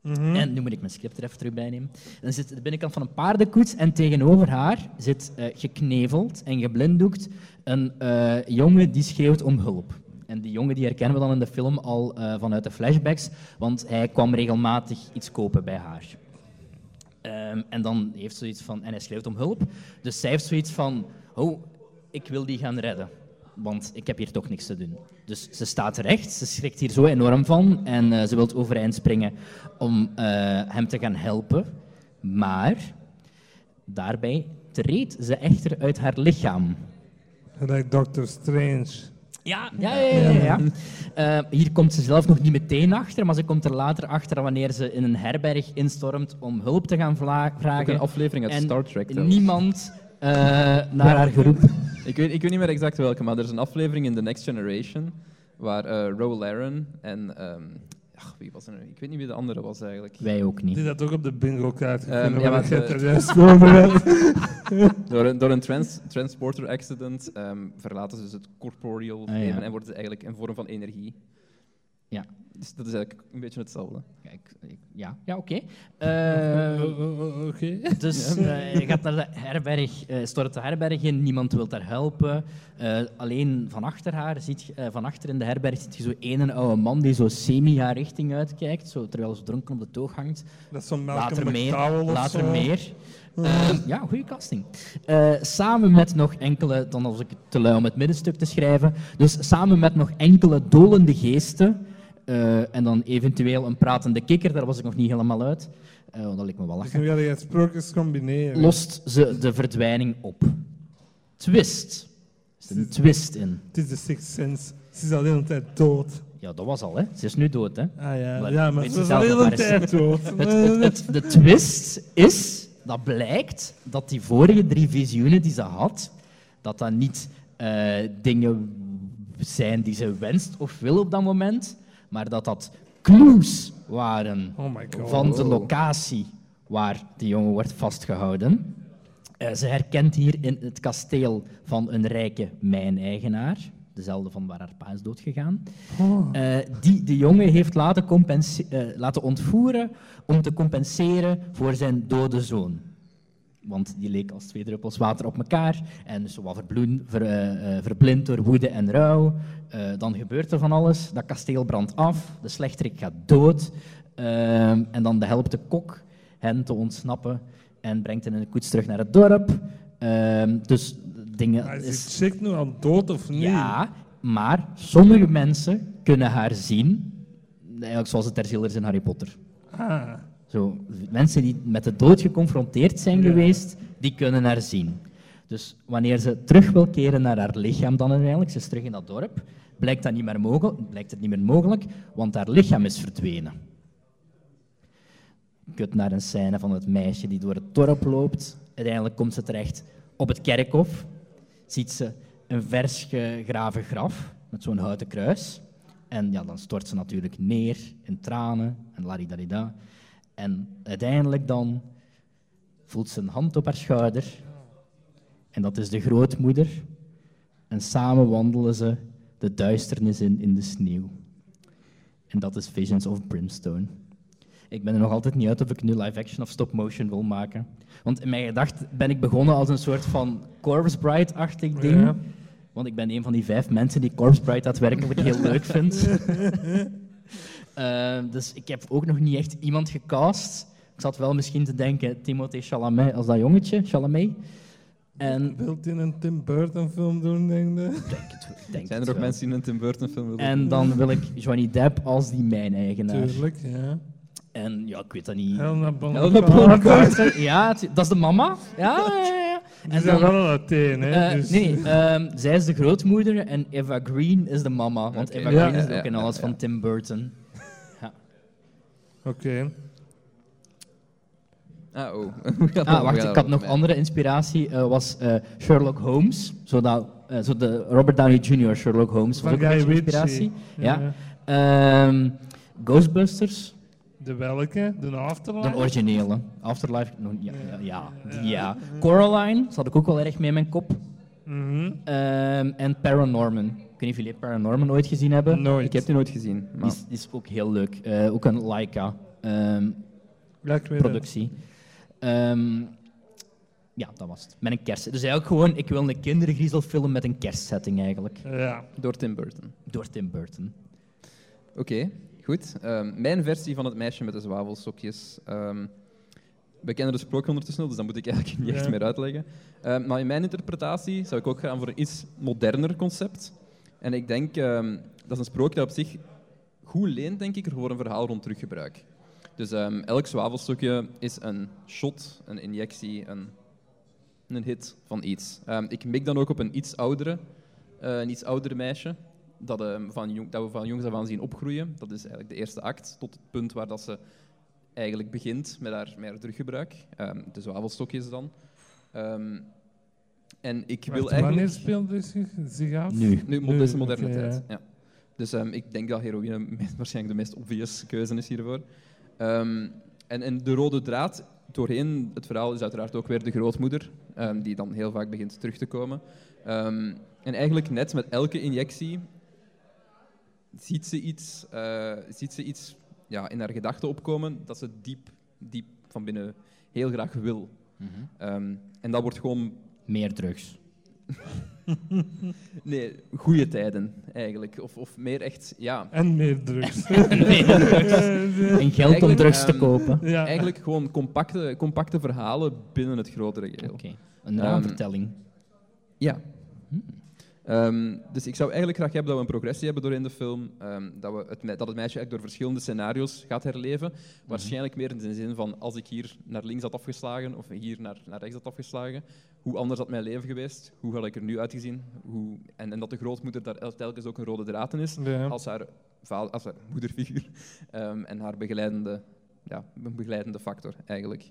Mhm.
En nu moet ik mijn script er even terug bij nemen. Dan zit de binnenkant van een paardenkoets en tegenover haar zit eh, gekneveld en geblinddoekt een eh, jongen die schreeuwt om hulp. En die jongen die herkennen we dan in de film al vanuit de flashbacks, want hij kwam regelmatig iets kopen bij haar. Ehm, en dan heeft ze zoiets van, en hij schreeuwt om hulp. Dus zij heeft zoiets van, oh, ik wil die gaan redden, want ik heb hier toch niks te doen. Dus ze staat recht, ze schrikt hier zo enorm van en eh, ze wil overeind springen om eh, hem te gaan helpen. Maar daarbij treedt ze echter uit haar lichaam.
Gelijk Doctor Strange.
Ja, ja, ja. ja, ja, ja. Eh, hier komt ze zelf nog niet meteen achter, maar ze komt er later achter wanneer ze in een herberg instormt om hulp te gaan vla-
Ook
vragen.
een aflevering uit
en
Star Trek. trouwens.
niemand eh, naar haar geroepen.
Ik weet, ik weet niet meer exact welke, maar er is een aflevering in The Next Generation waar eh Ro Laren en... ehm, ach, wie was er nu? Ik weet niet wie de andere was eigenlijk.
Wij ook niet.
Die dat ook op de bingo kaart gevonden,
ja,
maar
de-
er.
Door een, door een trans, transporter accident ehm, verlaten ze dus het corporeal
Ah, ja.
en worden ze eigenlijk een vorm van energie.
Ja.
Dus dat is eigenlijk een beetje hetzelfde.
Kijk, ik- ja, ja oké. Eh,
Oké.
Dus eh, je gaat naar de herberg, eh, stort de herberg in, niemand wil haar helpen. Eh, alleen van achter haar, ziet, je- eh, van achter in de herberg, ziet je zo een oude man die zo semi haar richting uitkijkt, zo, terwijl ze dronken op de toog hangt.
Dat is zo'n
Later meer,
McDowell of
later
zo.
meer. Eh, ja, goede casting. Eh, samen met nog enkele, dan als ik het te lui om het middenstuk te schrijven, dus samen met nog enkele dolende geesten, eh, en dan eventueel een pratende kikker, daar was ik nog niet helemaal uit, want dat lijkt me wel
Dus
lachen
nu ga je het sprookjes combineren.
lost ze de verdwijning op. Twist. Er zit een twist in.
Het is de Sixth Sense. Ze is al de hele tijd dood.
Ja, dat was al, hè. Ze is nu dood, hè.
Ah ja,
Maar
ja maar ze is al de hele tijd dood.
Het, het, het- de twist is, dat blijkt, dat die vorige drie visioenen die ze had, dat dat niet eh, dingen zijn die ze wenst of wil op dat moment, maar dat dat clues waren
Oh my god.
van de
Oh.
locatie waar die jongen wordt vastgehouden. Eh, ze herkent hier in het kasteel van een rijke mijneigenaar, dezelfde van waar haar pa is doodgegaan,
Oh.
eh, die de jongen heeft laten, eh, laten ontvoeren om te compenseren voor zijn dode zoon. Want die leek als twee druppels water op elkaar en is zo wat verbloen, ver, eh, verblind door woede en rouw. Eh, dan gebeurt er van alles. Dat kasteel brandt af, de slechterik gaat dood. en dan helpt de kok hen te ontsnappen en brengt hen in een koets terug naar het dorp. Dus dingen...
Maar is
is-
chick nu al dood of niet?
ja, maar sommige mensen kunnen haar zien, eigenlijk zoals de Terzilers in Harry Potter.
Ah.
Zo, mensen die met de dood geconfronteerd zijn
Ja.
geweest, die kunnen haar zien. Dus wanneer ze terug wil keren naar haar lichaam dan uiteindelijk, ze is terug in dat dorp, blijkt, dat niet meer mogelijk, blijkt het niet meer mogelijk, want haar lichaam is verdwenen. Kut naar een scène van het meisje die door het dorp loopt. Uiteindelijk komt ze terecht op het kerkhof. Ziet ze een vers gegraven graf met zo'n houten kruis. En ja, dan stort ze natuurlijk neer in tranen en ladidadida. En uiteindelijk dan voelt zijn hand op haar schouder. En dat is de grootmoeder. En samen wandelen ze de duisternis in in de sneeuw. En dat is Visions of Brimstone. Ik ben er nog altijd niet uit of ik nu live-action of stop-motion wil maken. Want in mijn gedachten ben ik begonnen als een soort van Corpse Bride-achtig ding.
Ja.
Want ik ben een van die vijf mensen die Corpse Bride daadwerkelijk heel leuk vindt. Eh, dus ik heb ook nog niet echt iemand gecast. Ik zat wel misschien te denken, Timothée Chalamet als dat jongetje, Chalamet. En
Wilt je een Tim Burton film doen, denk je?
denk het, denk
Zijn er ook mensen die een Tim Burton film willen
En dan wil ik Johnny Depp als die mijn-eigenaar.
Tuurlijk, ja.
En ja, ik weet dat niet.
Helena Bonham
ja, dat is de mama. Ja, ja, ja, ja.
Die
En
zijn
dan,
wel een Athene, hè.
eh,
dus,
nee, ehm, zij is de grootmoeder en Eva Green is de mama. Want. Eva
Ja,
Green is
ja,
ook in alles
ja.
van Tim Burton.
Oké.
Ah, oh. We gaan
Ah,
we
wacht, ik had nog andere inspiratie. eh, was eh, Sherlock Holmes. Zo, dat, eh, zo de Robert Downey Jr. Sherlock Holmes. Was
Van
ook een inspiratie. Ja. Ehm, Ghostbusters,
De welke? De Afterlife?
de originele. Afterlife, no, ja, ja, ja, die ja. Coraline, zat ik ook wel erg mee in mijn kop.
Mhm.
Ehm, en Paranorman. Weet niet of jullie Paranorman ooit gezien hebben.
Nooit.
Ik heb die nooit gezien.
Die
Maar...
is, die is ook heel leuk. Eh, ook een Laika ehm, productie. Ehm, ja, dat was het. Met een kerst. Dus eigenlijk gewoon, ik wil een kindergriezelfilm met een kerstsetting eigenlijk.
Ja.
Door Tim Burton.
Door Tim Burton.
Oké, goed. Ehm, mijn versie van het meisje met de zwavelsokjes. ehm, we kennen de sprookje ondertussen, dus dat moet ik eigenlijk niet echt
Ja.
meer uitleggen. Maar in mijn interpretatie zou ik ook gaan voor een iets moderner concept. En ik denk, ehm, dat is een sprookje dat op zich goed leent, denk ik, voor een verhaal rond teruggebruik. Dus ehm, elk zwavelstokje is een shot, een injectie, een, een hit van iets. Ehm, ik mik dan ook op een iets oudere, eh, een iets oudere meisje, dat, van jong, dat we van jongs af aan zien opgroeien. Dat is eigenlijk de eerste act, tot het punt waar dat ze eigenlijk begint met haar, met haar teruggebruik. De zwavelstokjes dan. En ik wil
Wacht,
eigenlijk...
Wanneer speelt dit zich, zich af?
Nu.
Nu, deze moderne tijd.
ja.
Ja. Dus ehm, ik denk dat heroïne waarschijnlijk de meest obvious keuze is hiervoor. Ehm, en, en de rode draad doorheen het verhaal is uiteraard ook weer de grootmoeder, ehm, die dan heel vaak begint terug te komen. Ehm, en eigenlijk net met elke injectie ziet ze iets, eh, ziet ze iets ja, in haar gedachten opkomen dat ze diep, diep van binnen heel graag wil. Ehm, en dat wordt gewoon
Meer drugs.
Nee, goede tijden eigenlijk. Of, of meer echt, ja.
En meer drugs.
Meer drugs. En geld om drugs te
ehm,
kopen.
ja.
Eigenlijk gewoon compacte, compacte verhalen binnen het grotere geheel.
Oké, een
Ehm,
raamvertelling.
Ja. Ehm, dus ik zou eigenlijk graag hebben dat we een progressie hebben doorheen de film. ehm, dat, we het, dat het meisje eigenlijk door verschillende scenario's gaat herleven. Waarschijnlijk meer in de zin van als ik hier naar links had afgeslagen of hier naar, naar rechts had afgeslagen, hoe anders had mijn leven geweest? Hoe had ik er nu uitgezien? Hoe, en, en dat de grootmoeder daar el- telkens ook een rode draad in is.
Ja.
als haar, als haar moederfiguur ehm, en haar begeleidende, ja, begeleidende factor eigenlijk.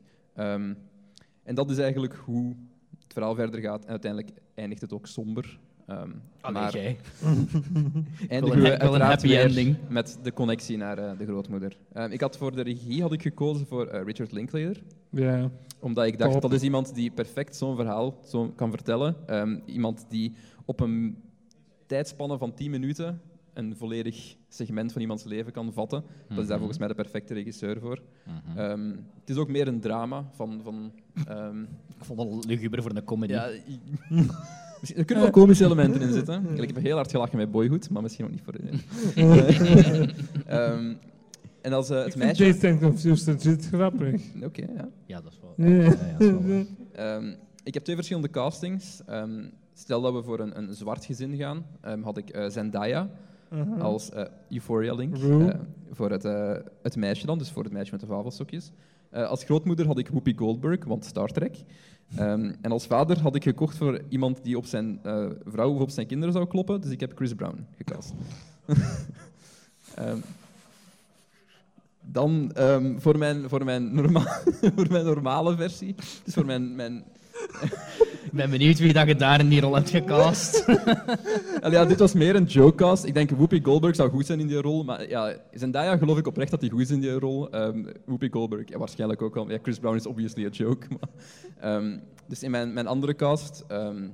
En dat is eigenlijk hoe het verhaal verder gaat. En uiteindelijk eindigt het ook somber. Ehm,
Allee,
maar
jij.
eindigen we
een- wel een
uiteraard
happy
weer
ending.
met de connectie naar eh, de grootmoeder. Ehm, ik had voor de regie had ik gekozen voor eh, Richard Linklater
ja.
omdat ik dacht,
Top.
dat is iemand die perfect zo'n verhaal zo kan vertellen. Ehm, iemand die op een tijdspanne van 10 minuten een volledig segment van iemands leven kan vatten. Dat is daar volgens mij de perfecte regisseur voor. Ehm, het is ook meer een drama van... van ehm,
Ik vond het luguber voor een comedy.
ja, misschien- er kunnen wel komische elementen in zitten. Ik heb heel hard gelachen met Boyhood, maar misschien ook niet voor iedereen. Ehm, en als eh,
Ik
het meisje...
And Confused legit grappig.
Oké, ja.
Ja, dat is wel. Ja, ja, dat is wel waar.
Ehm, ik heb twee verschillende castings. Ehm, stel dat we voor een, een zwart gezin gaan, ehm, had ik eh, Zendaya
Aha.
als eh, Euphoria Link. Eh, voor het, eh, het meisje dan, dus voor het meisje met de vavelstokjes. Eh, als grootmoeder had ik Whoopi Goldberg, want Star Trek. Ehm, en als vader had ik gekocht voor iemand die op zijn eh, vrouw of op zijn kinderen zou kloppen, dus ik heb Chris Brown gecast. Ehm, dan ehm, voor, mijn, voor, mijn voor mijn normale versie, dus voor mijn, mijn
Ik ben benieuwd wie dat je daar in die rol hebt gecast.
Ja, dit was meer een jokecast. Ik denk Whoopi Goldberg zou goed zijn in die rol. Maar ja, Zendaya geloof ik oprecht dat hij goed is in die rol. Ehm Whoopi Goldberg ja, waarschijnlijk ook wel. Ja, Chris Brown is obviously a joke. Maar, ehm, dus in mijn, mijn andere cast, ehm,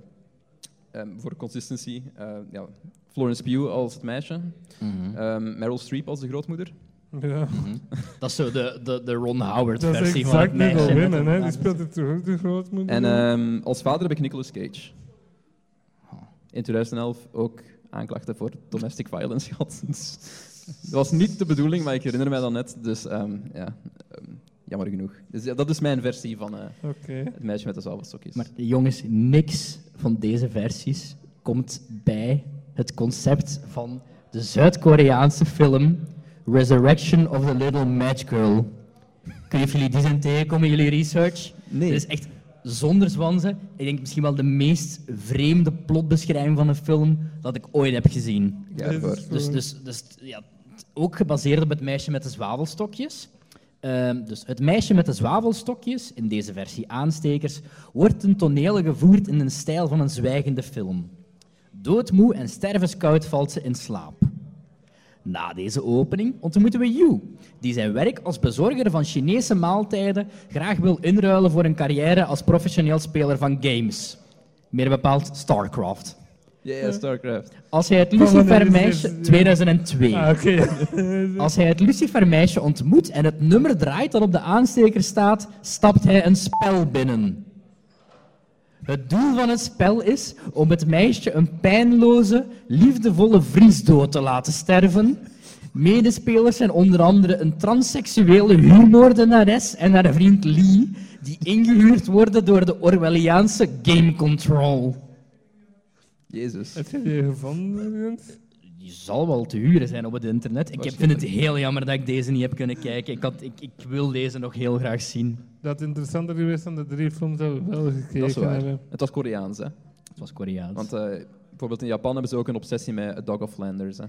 ehm, voor consistency, eh, ja, Florence Pugh als het meisje.
Mhm.
ehm, Meryl Streep als de grootmoeder.
Ja.
Dat is zo de, de, de Ron
Dat is
Howard-versie van het meisje. Met
Winnen,
de
hè. Die speelt het de grootmoeder?
En ehm, als vader heb ik Nicolas Cage. In 2011 ook aanklachten voor domestic violence gehad. Dus dat was niet de bedoeling, maar ik herinner mij dat net. Dus ehm, ja, ehm, jammer genoeg. Dus ja, dat is mijn versie van eh,
Oké.
het meisje met de zwavelstokjes.
Maar jongens, niks van deze versies komt bij het concept van de Zuid-Koreaanse film Resurrection of the Little Match Girl. Ik weet niet of jullie die zijn tegengekomen in jullie research.
Nee.
Dit is echt zonder zwanzen. Ik denk misschien wel de meest vreemde plotbeschrijving van een film dat ik ooit heb gezien.
Ja, voor-
Dus, dus, dus ja, ook gebaseerd op het meisje met de zwavelstokjes. Ehm, dus het meisje met de zwavelstokjes, in deze versie aanstekers, wordt ten toneel gevoerd in een stijl van een zwijgende film. Doodmoe en stervenskoud valt ze in slaap. Na deze opening ontmoeten we Yu, die zijn werk als bezorger van Chinese maaltijden graag wil inruilen voor een carrière als professioneel speler van games. Meer bepaald StarCraft.
Ja, ja, StarCraft.
Als hij het Lucifer-meisje...
dit?
2002.
Ah, oké.
Als hij het Lucifer-meisje ontmoet en het nummer draait dat op de aansteker staat, stapt hij een spel binnen. Het doel van het spel is om het meisje een pijnloze, liefdevolle vriesdood te laten sterven. Medespelers zijn onder andere een transseksuele huurmoordenares en haar vriend Lee, die ingehuurd worden door de Orwelliaanse Game Control.
Jezus.
Heb je die gevonden?
Die zal wel te huren zijn op het internet. Ik heb- vind het heel jammer dat ik deze niet heb kunnen kijken. Ik, had, ik, ik wil deze nog heel graag zien.
Dat interessanter geweest dan de drie films dat we wel
Dat is
gekeken
waar.
hebben.
Het was Koreaans, hè.
Het was Koreaans.
Want eh, bijvoorbeeld in Japan hebben ze ook een obsessie met A Dog of Flanders. Hè.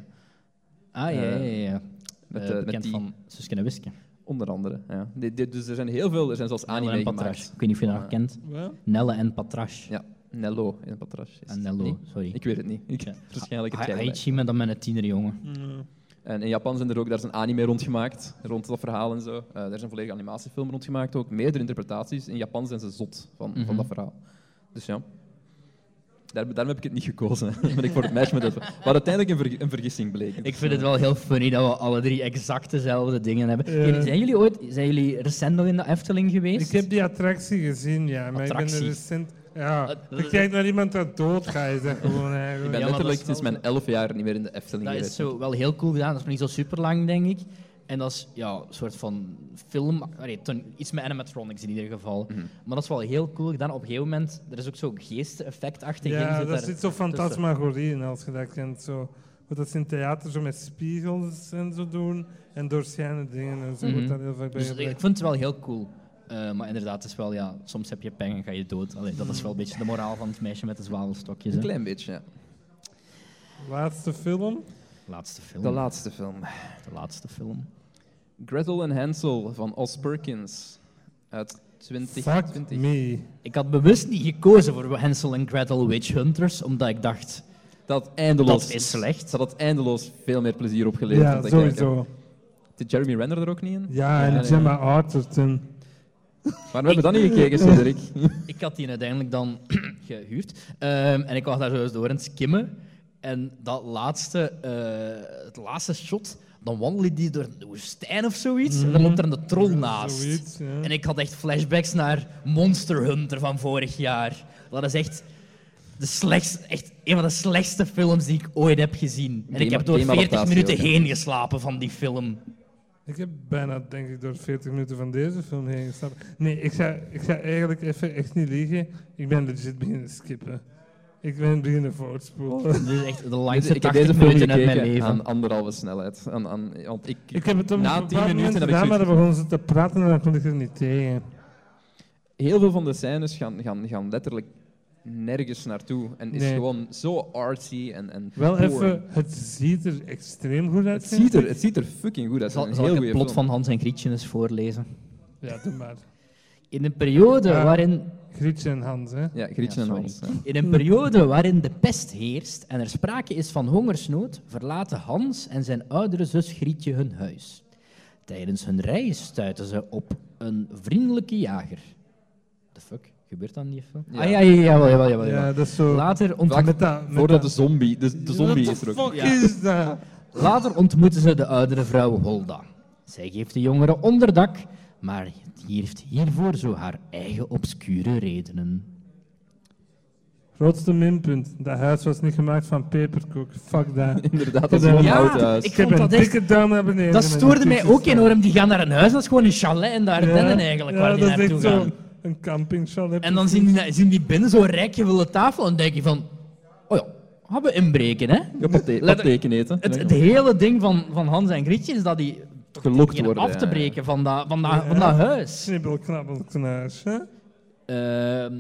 ah, ja, ja, ja. ja.
Met,
Eh,
eh, met
bekend
die,
van Suske en Wiske.
onder andere. Ja. Dus er zijn heel veel, er zijn zelfs
Nelle
anime
en
gemaakt.
Ik weet niet of je dat nog kent. Nelle en Patrash.
Ja, Nello in het
Nello,
niet?
sorry.
Ik weet het niet. Ik,
Ja.
Waarschijnlijk het jij erbij.
Haichi met dan met een tienerjongen.
En in Japan zijn er ook, daar is een anime rondgemaakt, rond dat verhaal en zo. Eh daar is een volledige animatiefilm rondgemaakt ook, meerdere interpretaties. In Japan zijn ze zot van,
Mhm.
van dat verhaal. Dus ja, daar, daarom heb ik het niet gekozen. ben ik voor het meisje met het... Wat uiteindelijk een, ver- een vergissing bleek.
Ik vind het wel heel funny dat we alle drie exact dezelfde dingen hebben.
Ja.
Zijn jullie ooit zijn jullie recent nog in de Efteling geweest?
Ik heb die attractie gezien, ja. Maar ik ben er recent... Ja, ik kijk naar iemand dat doodgaat, is dat gewoon
Ik ben
Ja,
letterlijk
dat is
sinds mijn elf jaar niet meer in de Efteling
Dat is
geweest.
zo wel heel cool gedaan. Dat is nog niet zo super lang, denk ik. En dat is ja, een soort van film, allee, ten- iets met animatronics in ieder geval.
Mhm.
Maar dat is wel heel cool gedaan. Op een gegeven moment, er is ook zo'n geesteffectachtig in.
Ja,
zit
dat zit zo fantasmagorie in, als je dat kent. Zo. Want dat ze in theater zo met spiegels en zo doen. En doorschijnende dingen en zo
Mhm.
wordt daar heel vaak bij
Dus ik vind het wel heel cool. Eh, maar inderdaad, het is wel, ja, soms heb je pech en ga je dood. Allee, dat is wel een beetje de moraal van het meisje met de zwavelstokjes.
Een
hè.
klein beetje, ja.
Laatste film.
Laatste film.
De laatste film.
De laatste film.
Gretel en Hansel van Os Perkins uit
Fuck
2020.
me.
Ik had bewust niet gekozen voor Hansel en Gretel Witch Hunters, omdat ik dacht,
Dat eindeloos,
Dat is slecht.
Dat had eindeloos veel meer plezier opgeleverd.
Ja, sowieso.
Zit Jeremy Renner er ook niet in?
Ja, en. Gemma Arterton.
Waarom hebben we dat niet gekeken, Cedric?
ik had die uiteindelijk dan gehuurd. Ehm, en ik was daar zo eens door aan het skimmen. En dat laatste, eh, het laatste shot, dan wandelen die door de woestijn of zoiets. En dan loopt er een troll naast.
Zoiets, ja.
En ik had echt flashbacks naar Monster Hunter van vorig jaar. Dat is echt, de slechtste, echt een van de slechtste films die ik ooit heb gezien. En ik heb door 40
game-adaptatie
minuten heen geslapen van die film.
Ik heb bijna, denk ik, door 40 minuten van deze film heen gestapt. Nee, ik ga, ik ga eigenlijk even echt niet liegen. Ik ben legit beginnen skippen. Ik ben beginnen voortspoelen.
Dit is echt de langste
ik heb
80
deze film
minuten uit mijn leven.
aan anderhalve snelheid. Aan, aan, want ik,
Ik heb het op
Na
een
tien
bepaald moment
minuten heb ik
gedaan, maar
zoiets-
dan begonnen ze te praten en dan kon ik er niet tegen.
heel veel van de scènes gaan, gaan, gaan letterlijk nergens naartoe. En is
Nee.
gewoon zo artsy en, en
Wel
boring.
even, het ziet er extreem goed uit.
Het ziet, er, het ziet er fucking goed uit.
Zal, zal
een
ik het plot
film.
van Hans en Grietje eens voorlezen?
Ja, doe maar.
In een periode
Ja.
waarin
Grietje en Hans, hè?
Ja, Grietje
Ja,
en. Hans. ja.
In een periode waarin de pest heerst en er sprake is van hongersnood, verlaten Hans en zijn oudere zus Grietje hun huis. Tijdens hun reis stuiten ze op een vriendelijke jager. The fuck? Gebeurt dat niet even?
Ja.
Ah ja, ja, ja, jawel, jawel, jawel.
Ja, dat is zo...
Later, ont-
Vlak
met dat,
Voordat de zombie, de, de zombie is er ook.
Ja.
fuck is dat?
later ontmoeten ze de oudere vrouw Holda. Zij geeft de jongeren onderdak, maar die heeft hiervoor zo haar eigen obscure redenen.
Grootste minpunt. Dat huis was niet gemaakt van peperkoek. Fuck dat.
Inderdaad, dat is
Ja,
gewoon een
ja,
oud huis.
ik-
Ik heb
vond
een
dat echt-
dikke duim naar beneden.
Dat
en
stoorde mij ook enorm. Die gaan naar een huis, dat is gewoon een chalet in de Ardennen eigenlijk,
Ja,
waar die
dat is
naartoe
echt zo
gaan.
Een campingchalet.
En dan zien die, zien die binnen zo'n rijkgevulde tafel en denk je van... Oh ja, gaan we inbreken, hè?
Ja, pateken eten.
Het, het hele ding van, van Hans en Grietje is dat die toch
Gelokt worden,
af te
ja.
breken van dat, van dat,
Ja.
van dat huis.
Snibbel, knabbel. Hè?
Ehm,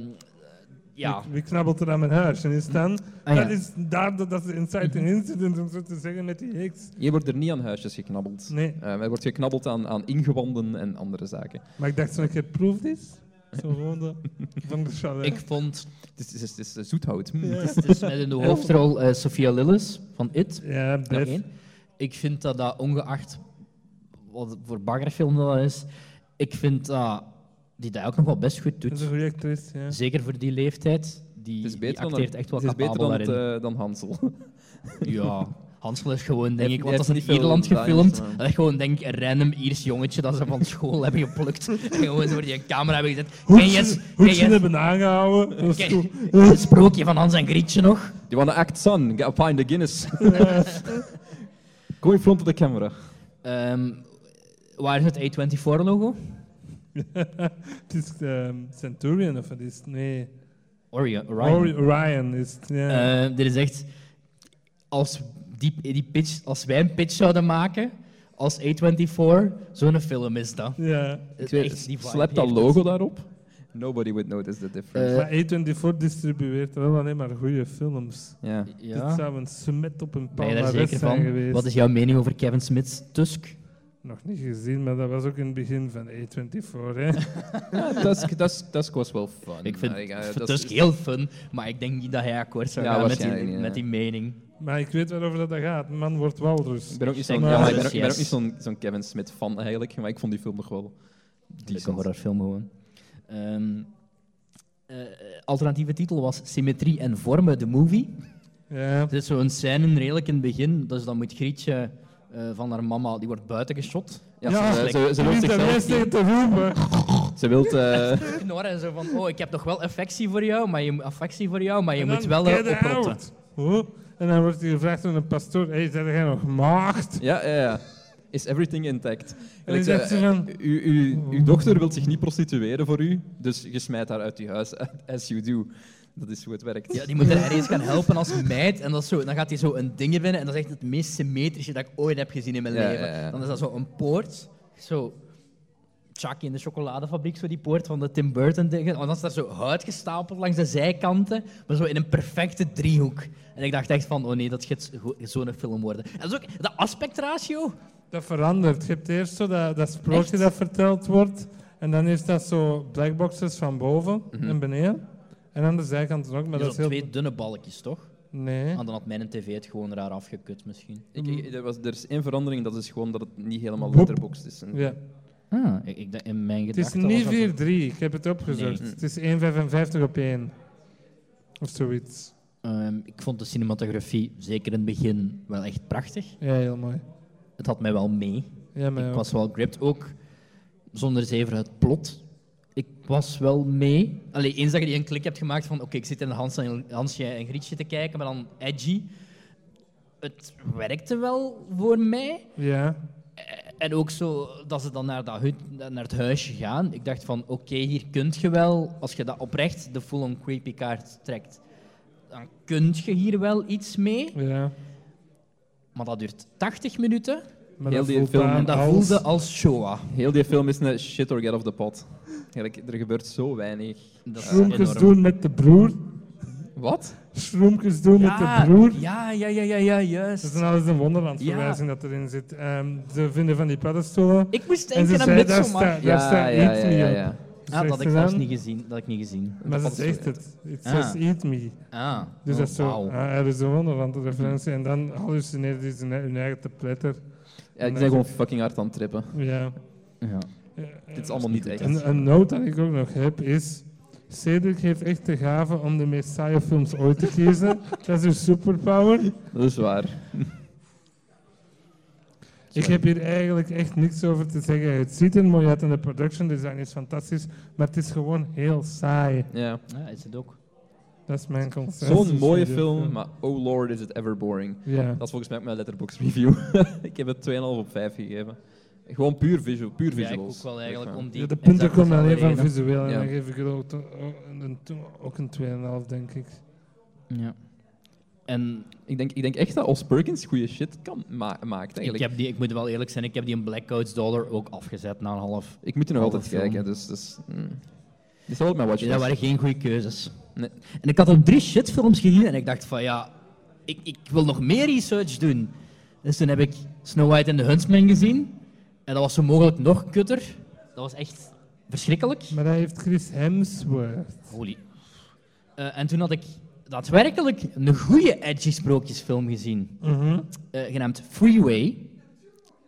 ja.
Wie, wie knabbelt er aan mijn huis? En is dan...
Ah, ja.
Dat is daar dat dat ze inciting incident, om zo te zeggen, met die heks.
Hier wordt er niet aan huisjes geknabbeld.
Nee,
Eh, er wordt geknabbeld aan, aan ingewanden en andere zaken.
maar ik dacht zo'n keer proefd is. Zo gewoon de, van de chalet.
Ik vond...
Het is, het is, het is, eh, zoethout. Hm.
Ja.
Het is, het is met in de hoofdrol eh, Sophia Lillis van It.
Ja.
Ik vind dat dat ongeacht wat voor baggerfilm dat is, ik vind dat die dat ook nog wel best goed
Dat is een
doet.
goede actrice, ja.
Zeker voor die leeftijd. Die,
Het is
die
beter dan,
acteert echt wel
het is beter
capabel
dan, het, eh, dan Hansel.
Ja, Hansel is gewoon, denk ik, want dat is in Ierland gefilmd. Dat is gewoon, denk ik, een random Iers jongetje dat ze van school hebben geplukt. En gewoon door die camera hebben gezet. Het- je het-
hebben aangehouden.
Het sprookje van Hans en Grietje nog?
You wanna act son? Get a pint of Guinness. Go in front of the camera.
Ehm, waar is het A24-logo?
Het is ehm, Centurion of wat is het? Nee.
Orion. Orion.
Ori- Orion is het, ja.
Eh, dit is echt... Als, die, die pitch, als wij een pitch zouden maken, als A24, zo'n film is dat.
ja.
Vibe
slap dat logo daarop. Nobody would notice the difference.
Eh,
Maar A24 distribueert wel alleen maar goede films.
ja.
Dit
Ja,
zou een smet op een palmares
zeker
zijn
van?
geweest.
Wat is jouw mening over Kevin Smith's Tusk?
Nog niet gezien, maar dat was ook in het begin van A24. Hè.
Tusk, Tusk, Tusk was wel fun.
Ik vind
Eh,
Tusk
dat is-
heel fun, maar ik denk niet dat hij akkoord zou
Ja,
gaan met die, met die mening.
maar ik weet waarover dat gaat. Man wordt walrus.
Ik ben ook niet zo'n ja, ben ook, ben ook niet zo'n zo'n Kevin Smith fan eigenlijk, maar ik vond die film nog wel
Leuke
decent.
horrorfilm gewoon. Ehm, eh, alternatieve titel was Symmetrie en Vormen, de movie.
Ja.
Er is zo'n scène redelijk in het begin, dus dan moet Grietje eh, van haar mama, die wordt buiten geschot.
Ja,
Ja,
ze, ze, ze wil
Niet de
zichzelf
rest
niet-
te roepen.
Ze wil eh,
Knorren en zo van, oh, ik heb nog wel affectie voor jou, maar je, moet- affectie voor jou, maar je moet wel eh,
get
oprotten.
Huh? En dan wordt hij gevraagd door een pastoor: Hey, zijn jij nog maagd?
ja, ja, ja. Is everything intact?
En
Ik zei,
zegt ze van:
eh, uw, uw, uw dochter wil zich niet prostitueren voor u, dus je smijt haar uit uw huis, as you do. Dat is hoe het werkt.
Ja, die moet er ergens gaan helpen als meid. En dat is zo, dan gaat hij zo een ding binnen en dat is echt het meest symmetrische dat ik ooit heb gezien in mijn
Ja,
leven.
ja, ja.
Dan is dat zo een poort, zo Chucky in de chocoladefabriek, zo die poort van de Tim Burton dingen. En dan is daar zo hout gestapeld langs de zijkanten, maar zo in een perfecte driehoek. En ik dacht echt van, oh nee, dat gaat zo- zo'n film worden. En dat is ook de aspectratio.
Dat verandert. Je hebt eerst zo dat, dat sprookje
Echt?
dat verteld wordt. En dan is dat zo blackboxes van boven
Mhm.
en beneden. En aan de zijkanten ook. Maar dat is heel...
twee dunne balkjes, toch?
Nee.
En dan had mijn tv het gewoon raar afgekut misschien.
Ik, ik- er, was, er is één verandering, dat is gewoon dat het niet helemaal
Boep.
letterboxd is. En-
Ja.
Ah, ik, ik, dacht- in mijn
Het is
gedachten
niet
was dat-
4-3. Ik heb het opgezocht.
Nee.
Het is 1,55 op 1. Of zoiets.
Ehm, ik vond de cinematografie, zeker in het begin, wel echt prachtig.
Ja, heel mooi.
Het had mij wel mee.
Ja, maar
Ik
ook.
was wel gripped. Ook zonder zeven het plot. Was wel mee. Alleen eens dat je die een klik hebt gemaakt van oké, ik zit in Hans en, Hansje en Grietje te kijken, maar dan edgy. Het werkte wel voor mij.
Ja.
En ook zo dat ze dan naar, dat hut, naar het huisje gaan. Ik dacht van oké, hier kunt je wel, als je dat oprecht de full-on creepy kaart trekt, dan kun je hier wel iets mee.
Ja.
Maar dat duurt 80 minuten
Maar
Heel
dat
die film-
en dat
als-
voelde als Shoah.
Heel die film is een shit or get off the pot. Eigenlijk, er gebeurt zo weinig.
Dat is
Schroemkes
enorm.
doen met de broer.
Wat?
Schroemkes doen met de broer.
Ja, ja, ja, ja, ja,
Dat
juist.
is een alles een wonderlandverwijzing dat erin zit. Ehm, ze vinden van die paddenstoelen.
Ik moest denken aan
daar
Midsommar.
staat, daar staat
ja,
iets op.
Ah, dat had ik zelfs niet gezien. Dat had ik niet gezien.
Maar ze
Dat is
zegt het. It
Ah.
says eat me.
Ah,
Dus
oh,
dat is zo
wauw.
ah, Arizona, want de referentie. En dan hallucineert hij zijn hun eigen te pletter.
Ja, ik ben gewoon fucking hard aan het trippen.
Ja.
Ja.
Dit is allemaal niet echt.
Een, een noot dat ik ook nog heb is... Cedric heeft echt de gave om de meest saaie films ooit te kiezen. dat is uw superpower.
Dat is waar.
Ik heb hier eigenlijk echt niks over te zeggen. Het ziet er mooi uit en de production design is fantastisch. Maar het is gewoon heel saai.
Ja.
ja, is het ook.
Dat is mijn consensus.
Zo'n mooie film, maar oh lord is it ever boring.
Ja.
Dat is volgens mij ook mijn letterbox review. ik heb het 2,5 op 5 gegeven. Gewoon puur, visual, puur
Ja, ik
visuals.
ook wel eigenlijk om die...
Ja, de punten komen alleen
dezelfde
van visueel. En
Ja.
dan geef ik er ook, to- een, ook een 2,5 denk ik.
Ja. En
Ik denk, ik denk echt dat Os Perkins goede shit kan ma maakt.
ik,
Eigenlijk.
heb die, ik moet wel eerlijk zijn, ik heb die een Blackouts Dollar ook afgezet na een half.
Ik moet er nog altijd
film.
kijken, dus... dus mm. Dit is wel mijn
Dat
watchlist.
waren geen goede keuzes.
Nee.
En ik had ook drie shitfilms gezien en ik dacht van ja, ik, ik wil nog meer research doen. Dus toen heb ik Snow White en the Huntsman gezien. En dat was zo mogelijk nog kutter. Dat was echt verschrikkelijk.
Maar hij heeft Chris Hemsworth.
Holy. Eh, en toen had ik daadwerkelijk een goede edgy sprookjesfilm gezien.
Mhm.
eh, genaamd Freeway.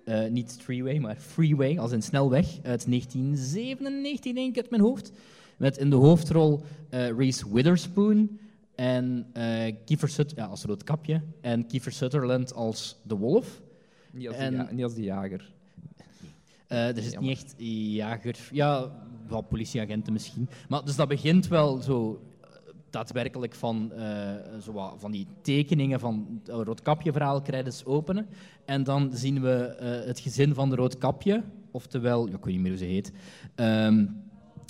Eh, niet Freeway, maar Freeway, als een snelweg, uit 1997 denk ik uit mijn hoofd. Met in de hoofdrol eh, Reese Witherspoon en eh Kiefer Sut ja, als Roodkapje en Kiefer Sutherland als de wolf.
Niet, als
En-
ja, niet als de jager.
Eh, er zit
Jammer.
niet echt jager, ja, wel politieagenten misschien. Maar dus dat begint wel zo eh, daadwerkelijk van, eh, zo wat, van die tekeningen van het Roodkapje-verhaal credits openen. En dan zien we het gezin van de Roodkapje, oftewel, ik weet niet meer hoe ze heet. Ehm,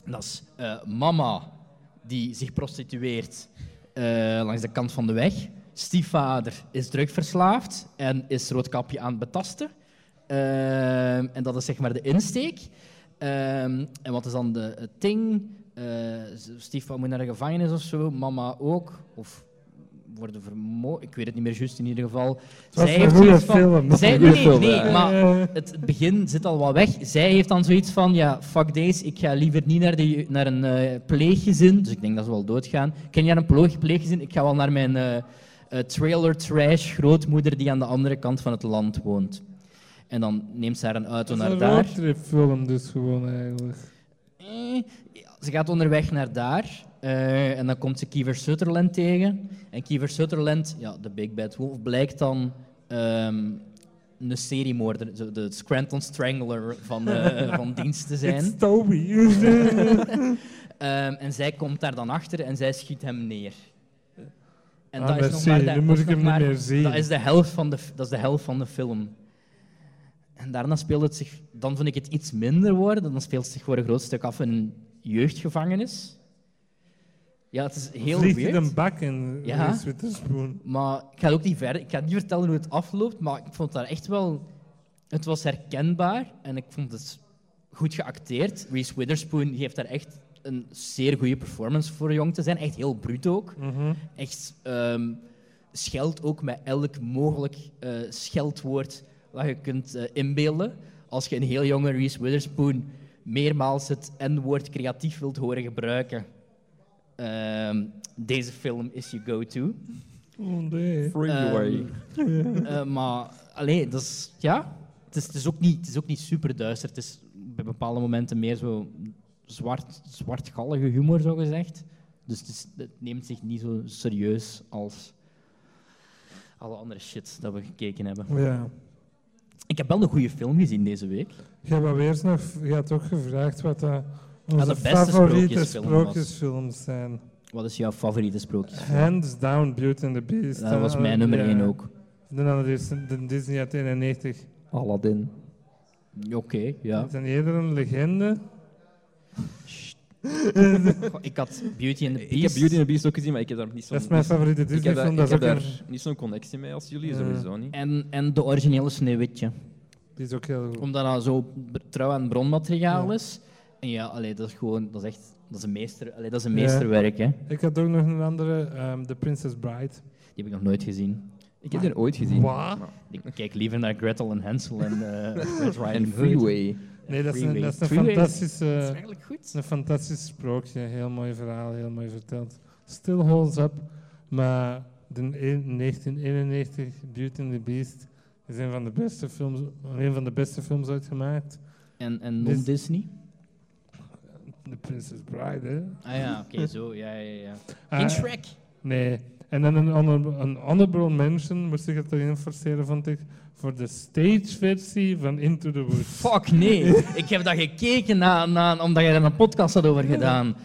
dat is mama die zich prostitueert langs de kant van de weg. Stiefvader is drugverslaafd en is Roodkapje aan het betasten. Ehm, en dat is zeg maar de insteek. Ehm, en wat is dan de, het ding? Eh stiefvader moet naar de gevangenis of zo, mama ook. Of worden vermoord. Ik weet het niet meer juist in ieder geval.
Een
heeft zoiets van-
film.
Zij, nee, nee, maar het begin zit al wat weg. Zij heeft dan zoiets van, ja, fuck deze, ik ga liever niet naar, de, naar een eh, pleeggezin. Dus ik denk dat ze wel doodgaan. Ken je naar een pleeg- pleeggezin? Ik ga wel naar mijn eh, trailer trash grootmoeder die aan de andere kant van het land woont. En dan neemt ze haar een auto
het is
naar
een
daar.
roadtripfilm dus gewoon eigenlijk.
Eh, ze gaat onderweg naar daar. eh, en dan komt ze Kiefer Sutherland tegen. En Kiefer Sutherland, ja, de Big Bad Wolf, blijkt dan ehm, een seriemoorder, de Scranton Strangler van, van dienst te zijn.
It's Toby.
Ehm, en zij komt daar dan achter en zij schiet hem neer. En
Ah,
dat is nog maar, de,
Nu
dat
moet
is
ik
nog
hem niet
maar-
meer zien.
Dat is, de helft van de, dat is de helft van de film. En daarna speelt het zich... Dan vind ik het iets minder worden. Dan speelt het zich voor een groot stuk af in een jeugdgevangenis. Ja, het is heel
Vliegt
weird.
in een bak in
Ja.
Reese Witherspoon.
Maar ik ga ook niet verder. Ik ga niet vertellen hoe het afloopt, maar ik vond daar echt wel... Het was herkenbaar en ik vond het goed geacteerd. Reese Witherspoon geeft daar echt een zeer goede performance voor jong te zijn. Echt heel bruut ook.
Mhm.
Echt ehm scheldt ook met elk mogelijk eh, scheldwoord dat je kunt eh, inbeelden. Als je een heel jonge Reese Witherspoon meermaals het N-woord creatief wilt horen gebruiken. Ehm, deze film is je go-to.
Oh nee.
Freeway.
Ehm, eh, maar alleen, dat is, ja, het is, het, is ook niet, het is ook niet super duister. Het is bij bepaalde momenten meer zo zwart, zwartgallige humor, zo gezegd. Dus het, is- het neemt zich niet zo serieus als alle andere shit dat we gekeken hebben.
Ja.
Ik heb wel een goede film gezien deze week.
Je hebt eerst nog, je had ook gevraagd wat onze
de beste
favoriete
sprookjesfilm
sprookjesfilms zijn.
Wat is jouw favoriete sprookjes?
Hands down, Beauty and the Beast.
Dat was
Eh,
mijn nummer
ja.
1 ook.
De andere is de Disney uit 91.
Aladdin.
Oké, ja.
Is dat eerder een legende?
Goh, Ik had Beauty and the Beast.
Ik heb Beauty and the Beast ook gezien, maar ik heb daar niet zo'n...
Dat is mijn favoriete
ik heb,
Disney
daar,
film.
ik
Dat is
heb
ook
daar
een,
niet zo'n connectie mee als jullie,
Ja.
sowieso niet.
En, en de originele Sneeuwwitje.
die is ook heel goed.
Omdat dat zo trouw aan bronmateriaal
Ja.
is. En ja, allee, dat is gewoon, dat is echt, dat is een, meester, allee, dat is een
Ja.
meesterwerk. Hè.
Ik had ook nog een andere, ehm, The Princess Bride.
Die heb ik nog nooit gezien.
Ik heb die ooit gezien.
Wat?
Ik kijk liever naar Gretel en Hansel en eh Red
En
Riding Hood.
Freeway.
Nee, dat is een, dat is een
Freeway
fantastische...
Dat is eigenlijk goed.
Een fantastisch sprookje, heel mooi verhaal, heel mooi verteld. Still holds up, maar de een- 1991 Beauty and the Beast is een van de beste films, een van de beste films ooit gemaakt.
En, en
Dis-
non-Disney?
The Princess Bride, hè?
Ah ja, oké, zo. Ja, ja, ja.
Ah,
Shrek.
Nee. En dan een, honor, een honorable mention, moest ik het erin forceren, vond ik, voor de stageversie van Into the Woods.
Fuck, nee. ik heb dat gekeken na, na, omdat jij er een podcast had over gedaan.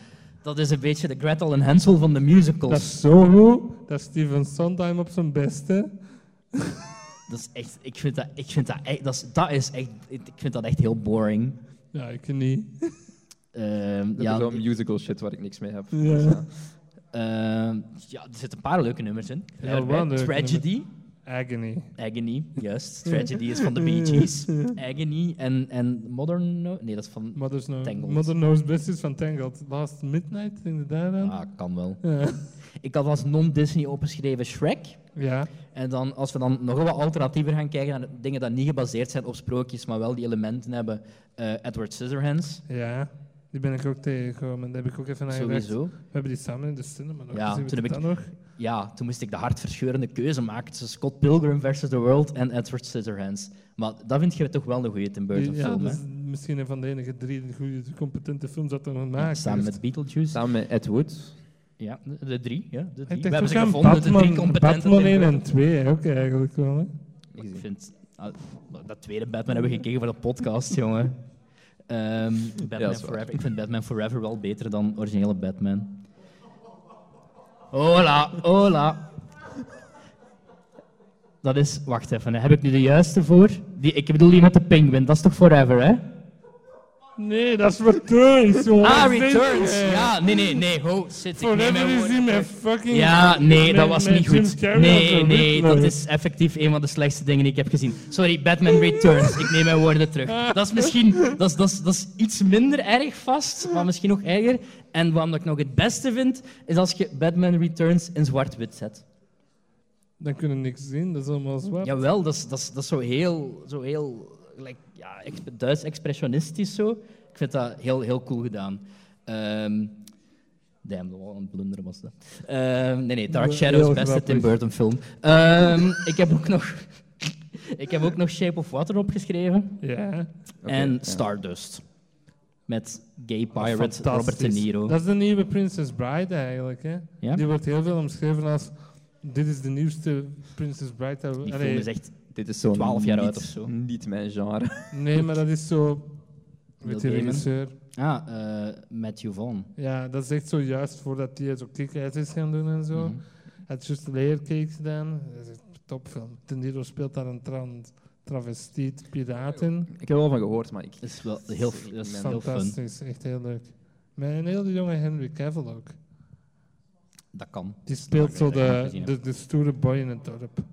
Dat is een beetje de Gretel en Hansel van de musicals.
Dat is zo goed. Dat is Steven Sondheim op zijn beste.
Dat is echt, ik vind dat, ik vind dat echt, dat is, dat is echt, ik vind dat echt heel boring.
Ja, ik niet.
Ehm,
Dat
ja,
is zo'n musical shit waar ik niks mee heb.
Ja.
Dus, ja.
Ehm, ja, er zitten een paar leuke nummers in. Eh, Tragedy,
Agony.
Agony, juist. Tragedy is van de Bee Gees. Agony en, en Modern, No- nee, dat is van,
Mother's no
Tangled.
Mother Knows Best is van Tangled. Last Midnight, je daar aan?
ah, kan wel.
Ja.
Ik had als non-Disney opgeschreven Shrek.
ja.
En dan, als we dan nog wat alternatiever gaan kijken naar dingen die niet gebaseerd zijn op sprookjes, maar wel die elementen hebben, eh, Edward Scissorhands,
ja, die ben ik ook tegengekomen. Daar heb ik ook even naar gedacht.
sowieso.
We hebben die samen in de cinema nog
Ja,
gezien.
toen heb
dat nog?
Ja, toen moest ik de hartverscheurende keuze maken tussen Scott Pilgrim versus The World en Edward Scissorhands. Maar dat vind je toch wel een goede Tim Burton
ja,
film,
dat
hè?
is misschien een van de enige drie goede, competente films dat er nog
Ja,
gemaakt
samen met Beetlejuice.
Samen met Ed Wood.
Ja, de, de drie. Ja, de
Ik
drie. We hebben ze gevonden, de drie competente
Batman
Tim
1
Burton.
en 2 ook eigenlijk wel. Hè?
Ik vind... ah, dat tweede Batman hebben we gekeken voor de podcast, jongen. Ehm, Batman. Forever. Ik vind Batman Forever wel beter dan originele Batman. Hola, hola. Dat is... Wacht even, hè. heb ik nu de juiste voor? Die, ik bedoel die met de penguin, dat is toch Forever, hè?
Nee, dat is Returns, jongen.
Ah, Returns. Ja, nee, nee, nee. Ho, shit, ik neem
Forever
mijn
is
woorden
met fucking...
Ja, nee, dat was niet goed. Nee, nee, dat is effectief een van de slechtste dingen die ik heb gezien. Sorry, Batman Returns. Ik neem mijn woorden terug. Dat is misschien dat is, dat is, dat is iets minder erg vast, maar misschien nog erger. En wat ik nog het beste vind, is als je Batman Returns in zwart-wit zet.
Dan kunnen we niks zien, dat is allemaal zwart.
Jawel, dat is, dat is, dat is zo heel, zo heel like, ja, Duits expressionistisch zo. Ik vind dat heel, heel cool gedaan. Ehm damn, dat was een blunder was dat. Ehm, nee, nee, Dark Shadows, beste. Tim Burton film. Ehm, ik, heb ook nog, ik heb ook nog Shape of Water opgeschreven.
Ja.
En. Stardust. Met gay
is
pirate Robert De. Niro.
Dat is de nieuwe Princess Bride eigenlijk. Hè?
Ja?
Die wordt heel veel omschreven als... Dit is de nieuwste Princess Bride.
Die film is echt...
Dit is zo
12 jaar
niet,
oud of zo.
Niet mijn genre.
Nee, maar dat is zo... Je,
Gaiman.
regisseur.
Ah, eh, Matthew Vaughn.
Ja, dat is echt zo juist voordat hij zo kick is gaan doen en zo.
Mhm.
Hij had juist Layer Cake gedaan. Dat is echt een topfilm. De Niro speelt daar een tran- travestiet piraat in.
Ik heb er wel van gehoord, maar ik...
Dat is wel heel, dat is heel fun.
Fantastisch, echt heel leuk. Met een hele jonge Henry Cavill ook.
Dat kan.
Die speelt zo de, de, de stoere boy in het dorp.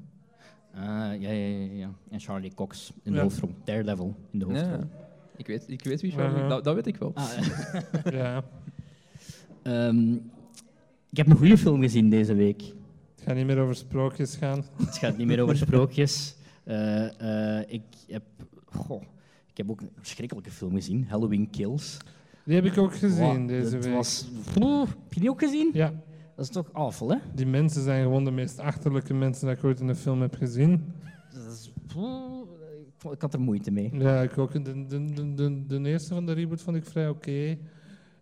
Ah, ja, ja, ja, ja. En Charlie Cox in de
Ja.
hoofdrol. Daredevil in de hoofdrol.
Ja, ik, weet, ik weet wie Charlie... Dat, dat weet ik wel.
Ah,
ja,
ehm, ik heb een goede film gezien deze week.
het gaat niet meer over sprookjes gaan.
Het gaat niet meer over sprookjes. Eh, eh, ik, heb, goh, ik heb ook een verschrikkelijke film gezien, Halloween Kills.
Die heb ik ook gezien
Wow,
deze
het
week.
Was, Oeh, heb je die ook gezien?
Ja,
Dat is toch awful, hè?
die mensen zijn gewoon de meest achterlijke mensen die ik ooit in een film heb gezien.
Dat is, ik, had er moeite mee.
Ja, ik ook. De, de, de, de, de eerste van de reboot vond ik vrij oké.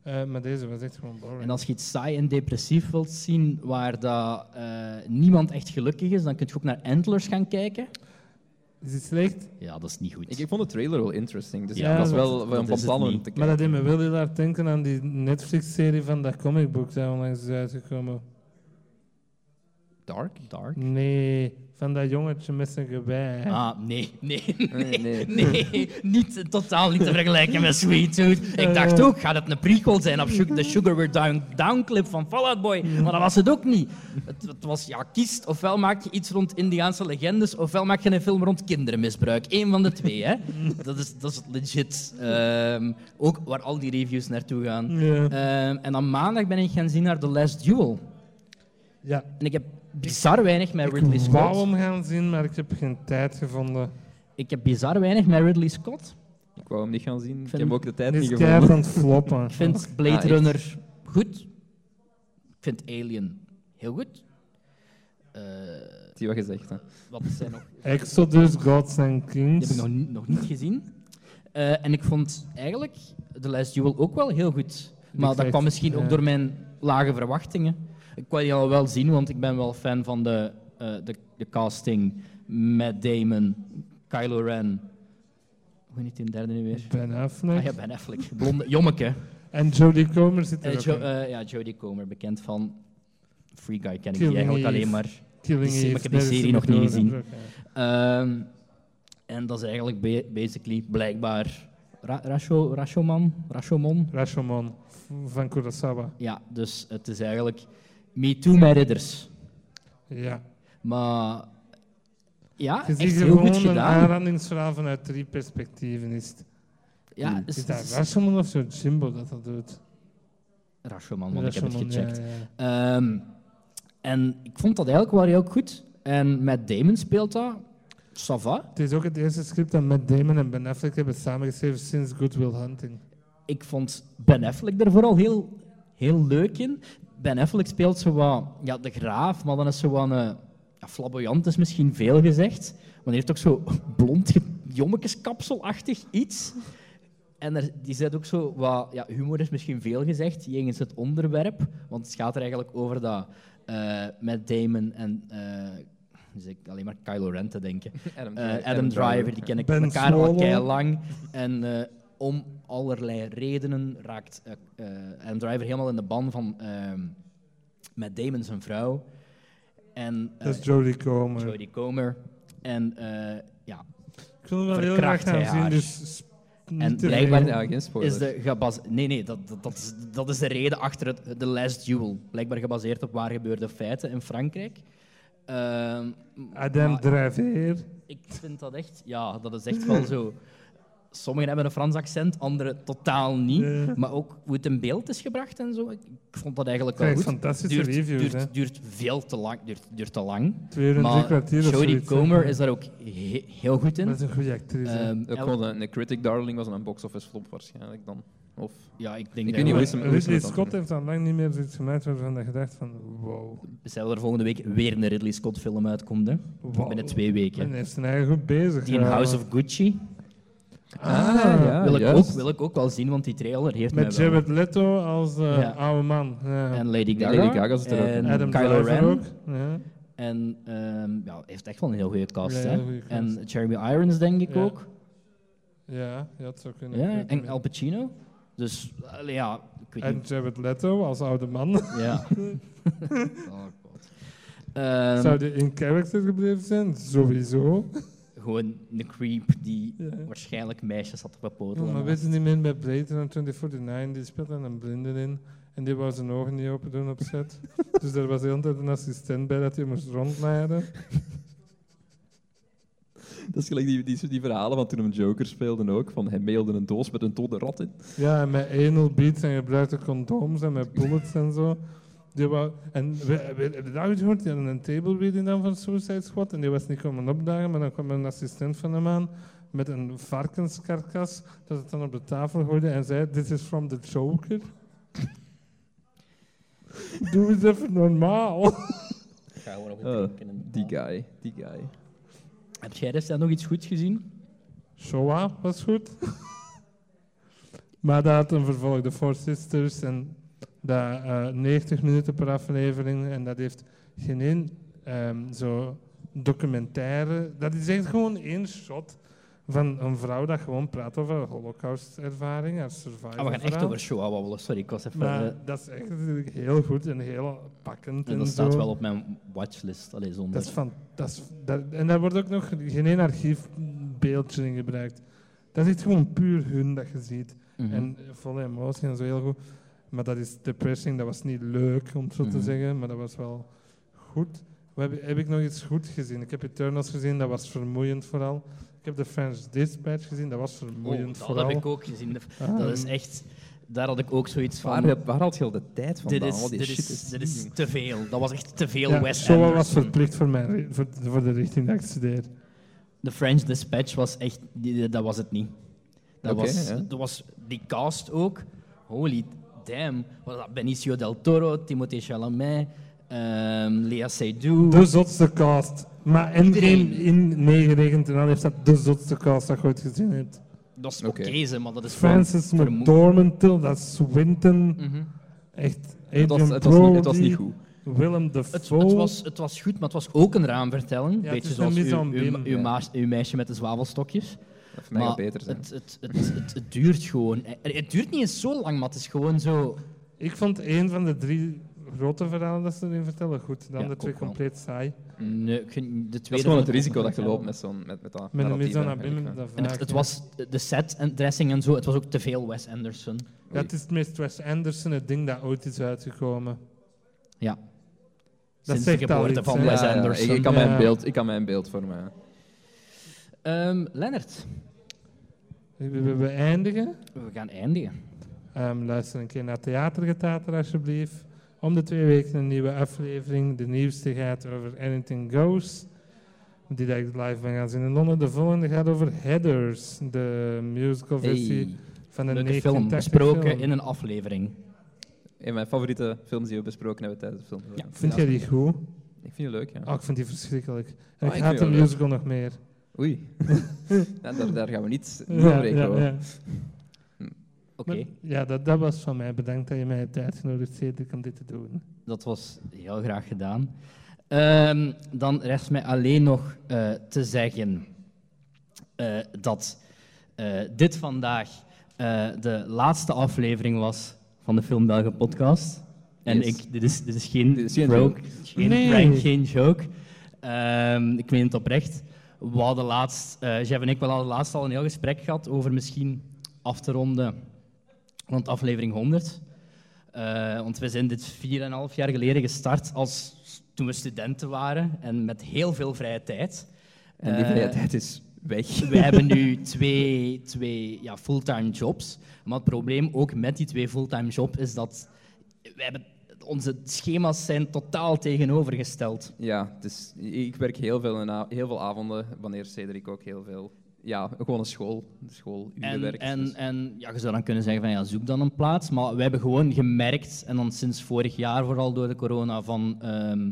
Eh, maar deze was echt gewoon boring.
En als je iets saai en depressief wilt zien, waar dat, eh, niemand echt gelukkig is, dan kun je ook naar Antlers gaan kijken.
Is het slecht?
Ja, dat is niet goed.
Ik, ik vond de trailer wel interesting, dus
Ja,
ik was
dat-
wel, een
is het
plan om
niet.
te
Maar dat deed me wel heel hard denken aan die Netflix-serie van dat comicboek dat onlangs is uitgekomen.
Dark?
Dark.
Nee, van dat jongetje met zijn geweer.
Ah, nee, nee,
Nee,
nee, niet, totaal niet te vergelijken met Sweet Tooth. Ik dacht ook, gaat het een prequel zijn op de Sugar We're Down, Down clip van Fallout Boy? Maar dat was het ook niet. Het, het was, ja, kiest, ofwel maak je iets rond Indiaanse legendes, ofwel maak je een film rond kindermisbruik. Eén van de twee, hè. Dat is, dat is legit. Ehm, ook waar al die reviews naartoe gaan. Ehm, en dan maandag ben ik gaan zien naar The Last Duel.
ja.
En ik heb bizar weinig met Ridley
Ik wou
Scott.
hem gaan zien, maar ik heb geen tijd gevonden.
Ik heb bizar weinig met Ridley Scott.
Ik wou hem niet gaan zien. Ik heb ook de tijd
Die
niet
is
gevonden.
keihard aan het floppen.
Ik vind Blade
Ah?
Runner goed. Ik vind Alien heel goed. Eh,
Die wat gezegd, hè.
wat zijn nog?
Exodus, Gods and
Die
Kings.
heb ik nog, niet- nog niet gezien. Eh, en ik vond eigenlijk The Last Duel ook wel heel goed. Maar dat kwam misschien ook door mijn lage verwachtingen. Ik wou die al wel zien, want ik ben wel fan van de, eh, de, de casting. Matt Damon, Kylo Ren. Hoe heet die derde nu weer?
Ben Affleck.
Ah ja, Ben Affleck. Blonde, jommeke.
En Jodie Comer zit er
Eh,
ook
Jo-
in.
eh, ja, Jodie Comer, bekend van Free Guy, ken ik die eigenlijk
Eve.
alleen maar.
Killing
die- ik heb die serie nog niet gezien. Ehm, en dat is eigenlijk ba- basically blijkbaar Ra Rasho, Rashomon, Rashomon.
Rashomon van Kurosawa.
Ja, dus het is eigenlijk Me Too met ridders.
Ja.
Maar ja, echt
ziet
heel
gewoon
goed
een
gedaan.
aanrandingsverhaal vanuit drie perspectieven. Is, het.
Ja,
Mm.
is,
is dat
is-
Rashomon of zo Jimbo dat dat doet?
Rashomon, want ik heb het
Rashomon,
gecheckt.
ja, ja.
Ehm, en ik vond dat eigenlijk wel heel goed. En met Damon speelt dat. Ça va.
Het is ook het eerste script dat Matt Damon en Ben Affleck hebben samengeschreven sinds Good Will Hunting.
Ik vond Ben Affleck er vooral heel, heel leuk in. Ben Affleck speelt zo wat ja, de graaf, maar dan is zo wat een... Ja, flamboyant is misschien veel gezegd. Maar hij heeft ook zo blond, jommekeskapselachtig iets. En er, die zet ook zo wat... Ja, humor is misschien veel gezegd, jegens het onderwerp. Want het gaat er eigenlijk over dat eh met Damon en... eh dus ik alleen maar Kylo Ren te denken.
Adam,
Eh,
Dri-
Adam, Driver, die ken ik
Ben
elkaar al kei lang. En eh, om allerlei redenen raakt eh, eh, Adam Driver helemaal in de ban van ehm met Damon zijn vrouw. En eh,
Dat is Jodie Comer.
Jodie Comer. En eh, ja,
Ik wil het wel heel graag gaan zien, dus
En blijkbaar-.
Ja, geen
is de gebas nee, nee, dat, dat, dat, is, dat is de reden achter het The Last Duel. Blijkbaar gebaseerd op waar gebeurde feiten in Frankrijk. Ehm,
Adam Driver.
Ik vind dat echt, ja, dat is echt wel zo. Sommigen hebben een Frans accent, anderen totaal niet.
Ja.
Maar ook hoe het in beeld is gebracht en zo, ik, vond dat eigenlijk wel
Krijgt
goed.
fantastische
duurt,
reviews,
duurt, duurt veel te lang. Duurt, duurt te lang.
Twee uur en drie
Maar
kwartier of
Jodie. Comer is daar ook he- heel goed in.
Dat is een goede actrice. hè.
Ehm,
Ook een, een critic darling was en een box office flop waarschijnlijk dan. Of
ja, ik denk
Ik
dat
weet niet
Ridley Scott heeft al lang niet meer zoiets gemaakt waarvan je gedacht van wow.
Stel er volgende week weer een Ridley Scott film uitkomt, hè.
wow.
binnen twee
En
weken.
hij is zijn eigen goed bezig.
Die in. House of Gucci
Ah,
ja.
wil, ik
juist.
ook, wil ik ook wel zien, want die trailer heeft mij
Met
wel.
Jared Leto als eh,
Ja.
oude man. Ja.
En Lady Gaga.
Lady Gaga zit er ook in.
en
Adam
Kylo
Driver
Ren.
ook. Ja.
En ehm ja, heeft echt wel een heel goede cast.
Ja,
hè?
heel goede cast.
En Jeremy Irons, denk ik
Ja.
ook.
ja, ja, het zou kunnen.
Ja, en. Al Pacino. Dus allee, ja, ik weet
En
niet.
Jared Leto als oude man.
Ja. oh, God. Ehm,
Zou die in character gebleven zijn? Sowieso.
Gewoon een creep die
Ja.
waarschijnlijk meisjes had
Ja,
bepotelen.
maar weet je niet meer bij Blade Runner 2049, die speelt dan een blinde in. En die wou zijn ogen niet open doen op set. dus er was de hele tijd een assistent bij dat hij moest rondleiden.
Dat is gelijk die, die, die verhalen van toen hem Joker speelde ook. Van hij mailde een doos met een dode rat in.
Ja, en met anal beats en gebruikte condooms en met bullets en zo. Die wou, en we, we, heb je dat gehoord? Die hadden een table reading dan van Suicide Squad en die was niet komen opdagen, maar dan kwam een assistent van hem aan met een varkenskarkas dat het dan op de tafel gooide en zei, this is from the Joker. Doe eens even normaal.
Ik ga gewoon op
Oh, die guy, die guy.
Heb jij destijds nog iets goeds gezien?
Showa was goed. maar dat had een vervolg, The Four Sisters, en dat eh 90 minuten per aflevering. En dat heeft geen één ehm, zo documentaire. Dat is echt gewoon één shot van een vrouw dat gewoon praat over haar Holocaust-ervaring, haar survival.
Ah, we gaan echt over Shoah babbelen. Sorry, ik was even...
Maar
eh,
dat is echt heel goed en heel pakkend.
en
en
dat staat wel op mijn watchlist. Allee, zonder...
Dat is van, dat is, dat, en daar wordt ook nog geen één archiefbeeldje in gebruikt. Dat is echt gewoon puur hun dat je ziet.
Mhm.
En volle emotie en zo heel goed. Maar dat is depressing, dat was niet leuk om het zo te
Mhm.
zeggen, maar dat was wel goed. Heb, heb ik nog iets goed gezien? Ik heb Eternals gezien, dat was vermoeiend vooral. Ik heb The French Dispatch gezien, dat was
Oh,
vermoeiend
dat
vooral.
heb ik ook gezien.
Ah,
Dat is echt... Daar had ik ook zoiets van...
Waar, heb- waar haalt je al de tijd
dit is,
die
dit, is, dit is te veel. Dat was echt te veel
ja,
Wes
Showa was verplicht voor, mijn, ri- voor, voor de richting dat ik studeer.
The French Dispatch was echt... die- Dat was het niet. Dat,
Oké,
was,
ja.
dat was die cast ook. Holy damn. Benicio del Toro, Timothée Chalamet, ehm, Lea Seydoux.
De zotste cast. Maar in,
Iedereen.
in, in meegerekend en dan heeft dat de zotste cast dat je ooit gezien hebt.
Dat is
Oké.
ze, maar dat is
Francis McDormand, dat is Swinton.
Mhm.
Echt,
Het was, het, was niet, het was
Brody,
niet goed.
Willem
Het,
Dafoe.
het, was, het was goed, maar het was ook een raamvertelling.
Ja,
Beetje
is
zoals
een
uw, uw, uw, uw meisje met de zwavelstokjes.
Voor mij
maar
beter zijn.
het, het, het, het, het duurt gewoon. Het, het duurt niet eens zo lang, maar het is gewoon zo...
Ik vond een van de drie grote verhalen dat ze erin vertellen goed. De
Ja,
andere
ik
twee
ook wel.
compleet saai.
Nee, ik vind de tweede...
Dat is gewoon het risico dat je loopt met, zo'n, met, met dat
Met een mise en
eigenlijk,
dat
En het,
vaak,
het was de set en dressing en zo, het was ook te veel Wes Anderson.
Ja, het is het meest Wes Anderson het ding dat ooit is uitgekomen.
Ja.
Dat
Sinds de
zegt al
geboorte
iets,
van Wes
ja, ja.
Anderson.
Ik, ik kan
Ja.
mijn beeld, ik kan mijn beeld vormen.
Ehm, Lennart,
We, we, we eindigen.
we gaan eindigen.
Ehm, luister een keer naar Theatergetater alsjeblieft. Om de twee weken een nieuwe aflevering. De nieuwste gaat over Anything Goes. Die dat ik live ben gaan zien in Londen. De volgende gaat over Headers. De musical versie
Hey,
van een
leuke film,
1980
besproken
film.
in een aflevering.
Een van mijn favoriete films die we besproken hebben tijdens de film.
Ja.
Vind jij die goed?
Ik vind je leuk, ja.
Oh, ik vind die verschrikkelijk. En
Ah,
ik haat de
die
musical nog meer.
Oei. ja, daar, daar gaan we niet, over
ja, ja.
Oké,
ja, dat, dat was van mij. Bedankt dat je mij hebt uitgenodigd, Cedric, om dit te doen.
dat was heel graag gedaan. Ehm, dan rest mij alleen nog eh, te zeggen eh, dat eh, dit vandaag de laatste aflevering was van de Film Belgen podcast. En
Yes.
ik, dit, is, dit is geen,
Dit is geen
joke,
joke.
geen
Nee.
prank, geen joke. Ehm, ik meen het oprecht. We hadden laatst, Jeff en ik wel al laatst al een heel gesprek gehad over misschien af te ronden rond aflevering 100. Eh, want we zijn dit 4,5 jaar geleden gestart als toen we studenten waren en met heel veel vrije tijd.
En die
Eh,
vrije tijd is weg.
we hebben nu twee, twee ja, fulltime jobs. Maar het probleem ook met die twee fulltime jobs is dat we hebben, onze schema's zijn totaal tegenovergesteld.
Ja, dus ik werk heel veel, in heel veel avonden, wanneer Cedric ook heel veel... Ja, gewoon een school, schooluren
En,
werkt.
en,
dus-
en ja, je zou dan kunnen zeggen van ja, zoek dan een plaats. Maar we hebben gewoon gemerkt, en dan sinds vorig jaar vooral door de corona, van ehm,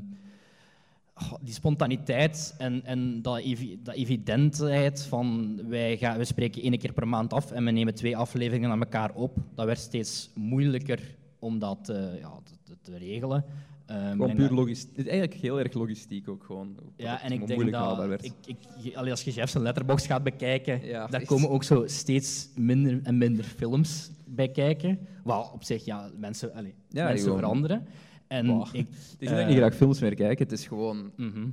oh, die spontaniteit en, en dat, evi dat evidentheid van wij, gaan, we spreken één keer per maand af en we nemen twee afleveringen aan elkaar op. Dat werd steeds moeilijker om dat eh, ja, te, regelen. Ehm,
Gewoon puur logistiek. Het is eigenlijk heel erg logistiek ook gewoon.
ja, en ik denk dat
werd.
ik, ik, allee, als je Jeff zijn letterbox gaat bekijken,
Ja,
daar komen ook zo steeds minder en minder films bij kijken. Wat op zich, ja, mensen, allee,
Ja,
mensen veranderen. En
Wow.
ik,
Het is
eh,
ik niet graag films meer kijk, het is gewoon...
mhm.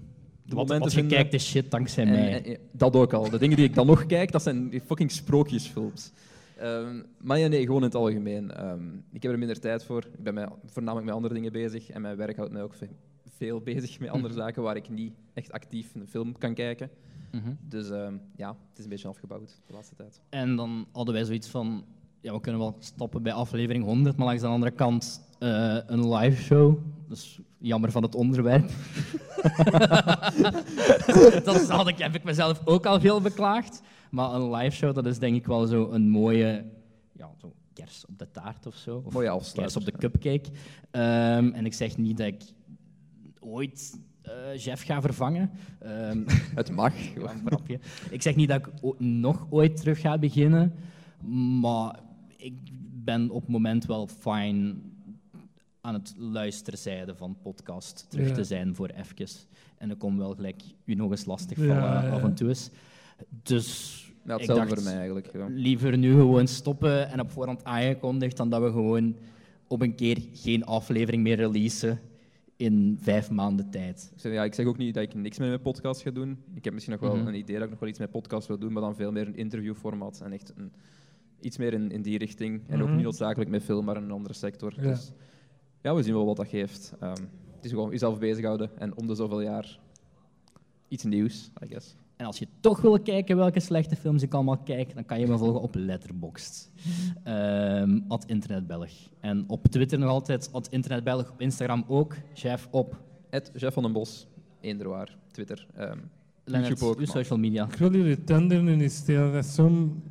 De
Wat, wat je kijkt is shit dankzij
En-
mij.
en- dat ook al. De dingen die ik dan nog kijk, dat zijn fucking sprookjesfilms. Ehm, maar ja, nee, gewoon in het algemeen. Ehm, ik heb er minder tijd voor. Ik ben mij voornamelijk met andere dingen bezig. En mijn werk houdt mij ook ve- veel bezig met andere
Mhm.
zaken waar ik niet echt actief een film kan kijken.
Mhm.
Dus ehm, ja, het is een beetje afgebouwd de laatste tijd.
En dan hadden wij zoiets van, ja, we kunnen wel stoppen bij aflevering 100, maar langs de andere kant eh, een live show. Dus jammer van het onderwerp. dat had ik, heb ik mezelf ook al veel beklaagd. Maar een live show, dat is denk ik wel zo een mooie ja, zo kers op de taart of zo. Of
Mooie
kers
afsluiter.
op de cupcake. Ehm, en ik zeg niet dat ik ooit eh Jeff ga vervangen. Ehm,
Het mag.
ja, een grapje. Ik zeg niet dat ik nog ooit terug ga beginnen, maar ik ben op het moment wel fijn aan het luisterzijde van podcast terug
Ja.
te zijn voor even. En ik kom wel gelijk u nog eens lastig
Ja,
vallen
ja.
af en toe eens. Dus
Ja, hetzelfde
dacht,
voor mij eigenlijk. Ja.
liever nu gewoon stoppen en op voorhand aangekondigd dan dat we gewoon op een keer geen aflevering meer releasen in vijf maanden tijd.
Ik zeg, ja, ik zeg ook niet dat ik niks met mijn podcast ga doen. Ik heb misschien nog wel
Mhm.
een idee dat ik nog wel iets met podcast wil doen, maar dan veel meer een interviewformat en echt een, iets meer in, in die richting. En ook
Mhm.
niet noodzakelijk met film, maar in een andere sector.
Ja.
Dus ja, we zien wel wat dat geeft. Ehm, het is gewoon jezelf bezighouden en om de zoveel jaar iets nieuws, I guess.
En als je toch wil kijken welke slechte films ik allemaal kijk, dan kan je me volgen op Letterboxd. Ehm at Internetbelg. En op Twitter nog altijd at Internetbelg. Op Instagram ook. Chef op.
Jeff van den Bos, eender waar, Twitter. ehm,
Lennart,
YouTube ook,
uw social media.
Ik wil jullie tender nu niet stelen. Dat is zo'n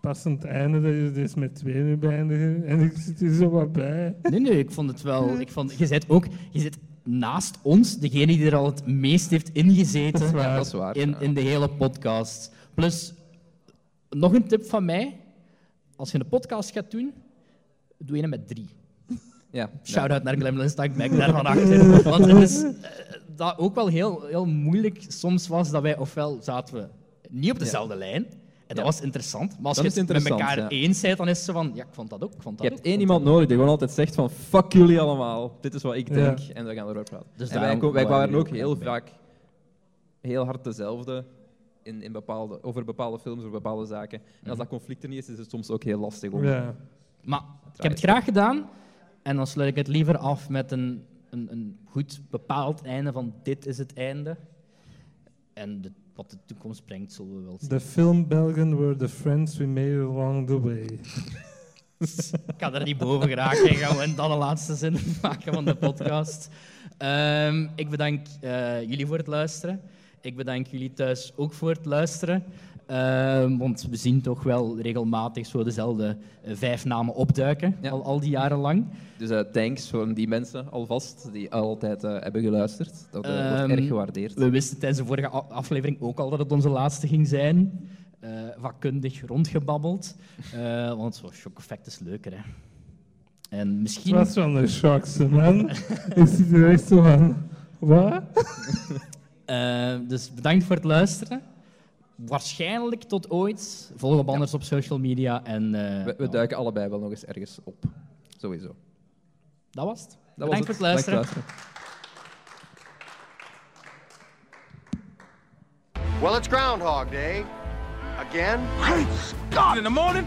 passend einde dat je dus met twee nu beëindigen. En ik zit hier zo wat bij.
Nee, nee, ik vond het wel. Ik vond, je zit ook je zit naast ons, degene die er al het meest heeft
Dat is
ingezeten
waar.
Dat is waar.
in, in de hele podcast. Plus, nog een tip van mij. Als je een podcast gaat doen, doe je hem met drie.
Ja.
Shout-out naar Glemlin Stankback daar van achter. Want het is eh, dat ook wel heel, heel moeilijk soms was dat wij, ofwel zaten we niet op dezelfde lijn, en dat
Ja.
was interessant. Maar als
Dat
je het met elkaar
ja.
eens bent, dan is zo van, ja, ik vond dat ook, ik vond dat
Je
ook.
hebt één iemand nodig die gewoon altijd zegt van fuck jullie allemaal. Dit is wat ik
Ja.
denk en we gaan erover praten.
Dus
en wij, wij ook heel vaak heel hard dezelfde in, in bepaalde, over bepaalde films of bepaalde zaken. En
Mhm.
als dat conflict er niet is, is het soms ook heel lastig om...
Ja.
Maar ik heb het graag gedaan en dan sluit ik het liever af met een, een, een goed bepaald einde van dit is het einde. En de- wat de toekomst brengt, zullen we wel zien.
The film Belgen were the friends we made along the way.
Ik kan er niet boven geraken en gaan we dan de laatste zin maken van de podcast. Ehm, ik bedank eh, jullie voor het luisteren. Ik bedank jullie thuis ook voor het luisteren. Ehm, want we zien toch wel regelmatig zo dezelfde eh, vijf namen opduiken,
Ja.
al, al die jaren lang.
Dus eh, thanks voor die mensen alvast die altijd eh, hebben geluisterd. Dat eh, wordt
Ehm,
erg gewaardeerd.
We wisten tijdens de vorige aflevering ook al dat het onze laatste ging zijn. Eh vakkundig rondgebabbeld. Eh, want zo'n shock effect is leuker. Hè. En
Het
misschien...
was wel een shock, ze, man. ik zit er echt zo van... Wat?
Dus bedankt voor het luisteren. Waarschijnlijk tot ooit. Volg op anders op social media. En, eh,
We, we duiken allebei wel nog eens ergens op. Sowieso.
Dat was het.
Dat
bedankt
was
voor het
voor het luisteren.
Well, it's Groundhog Day. Again?
In the morning,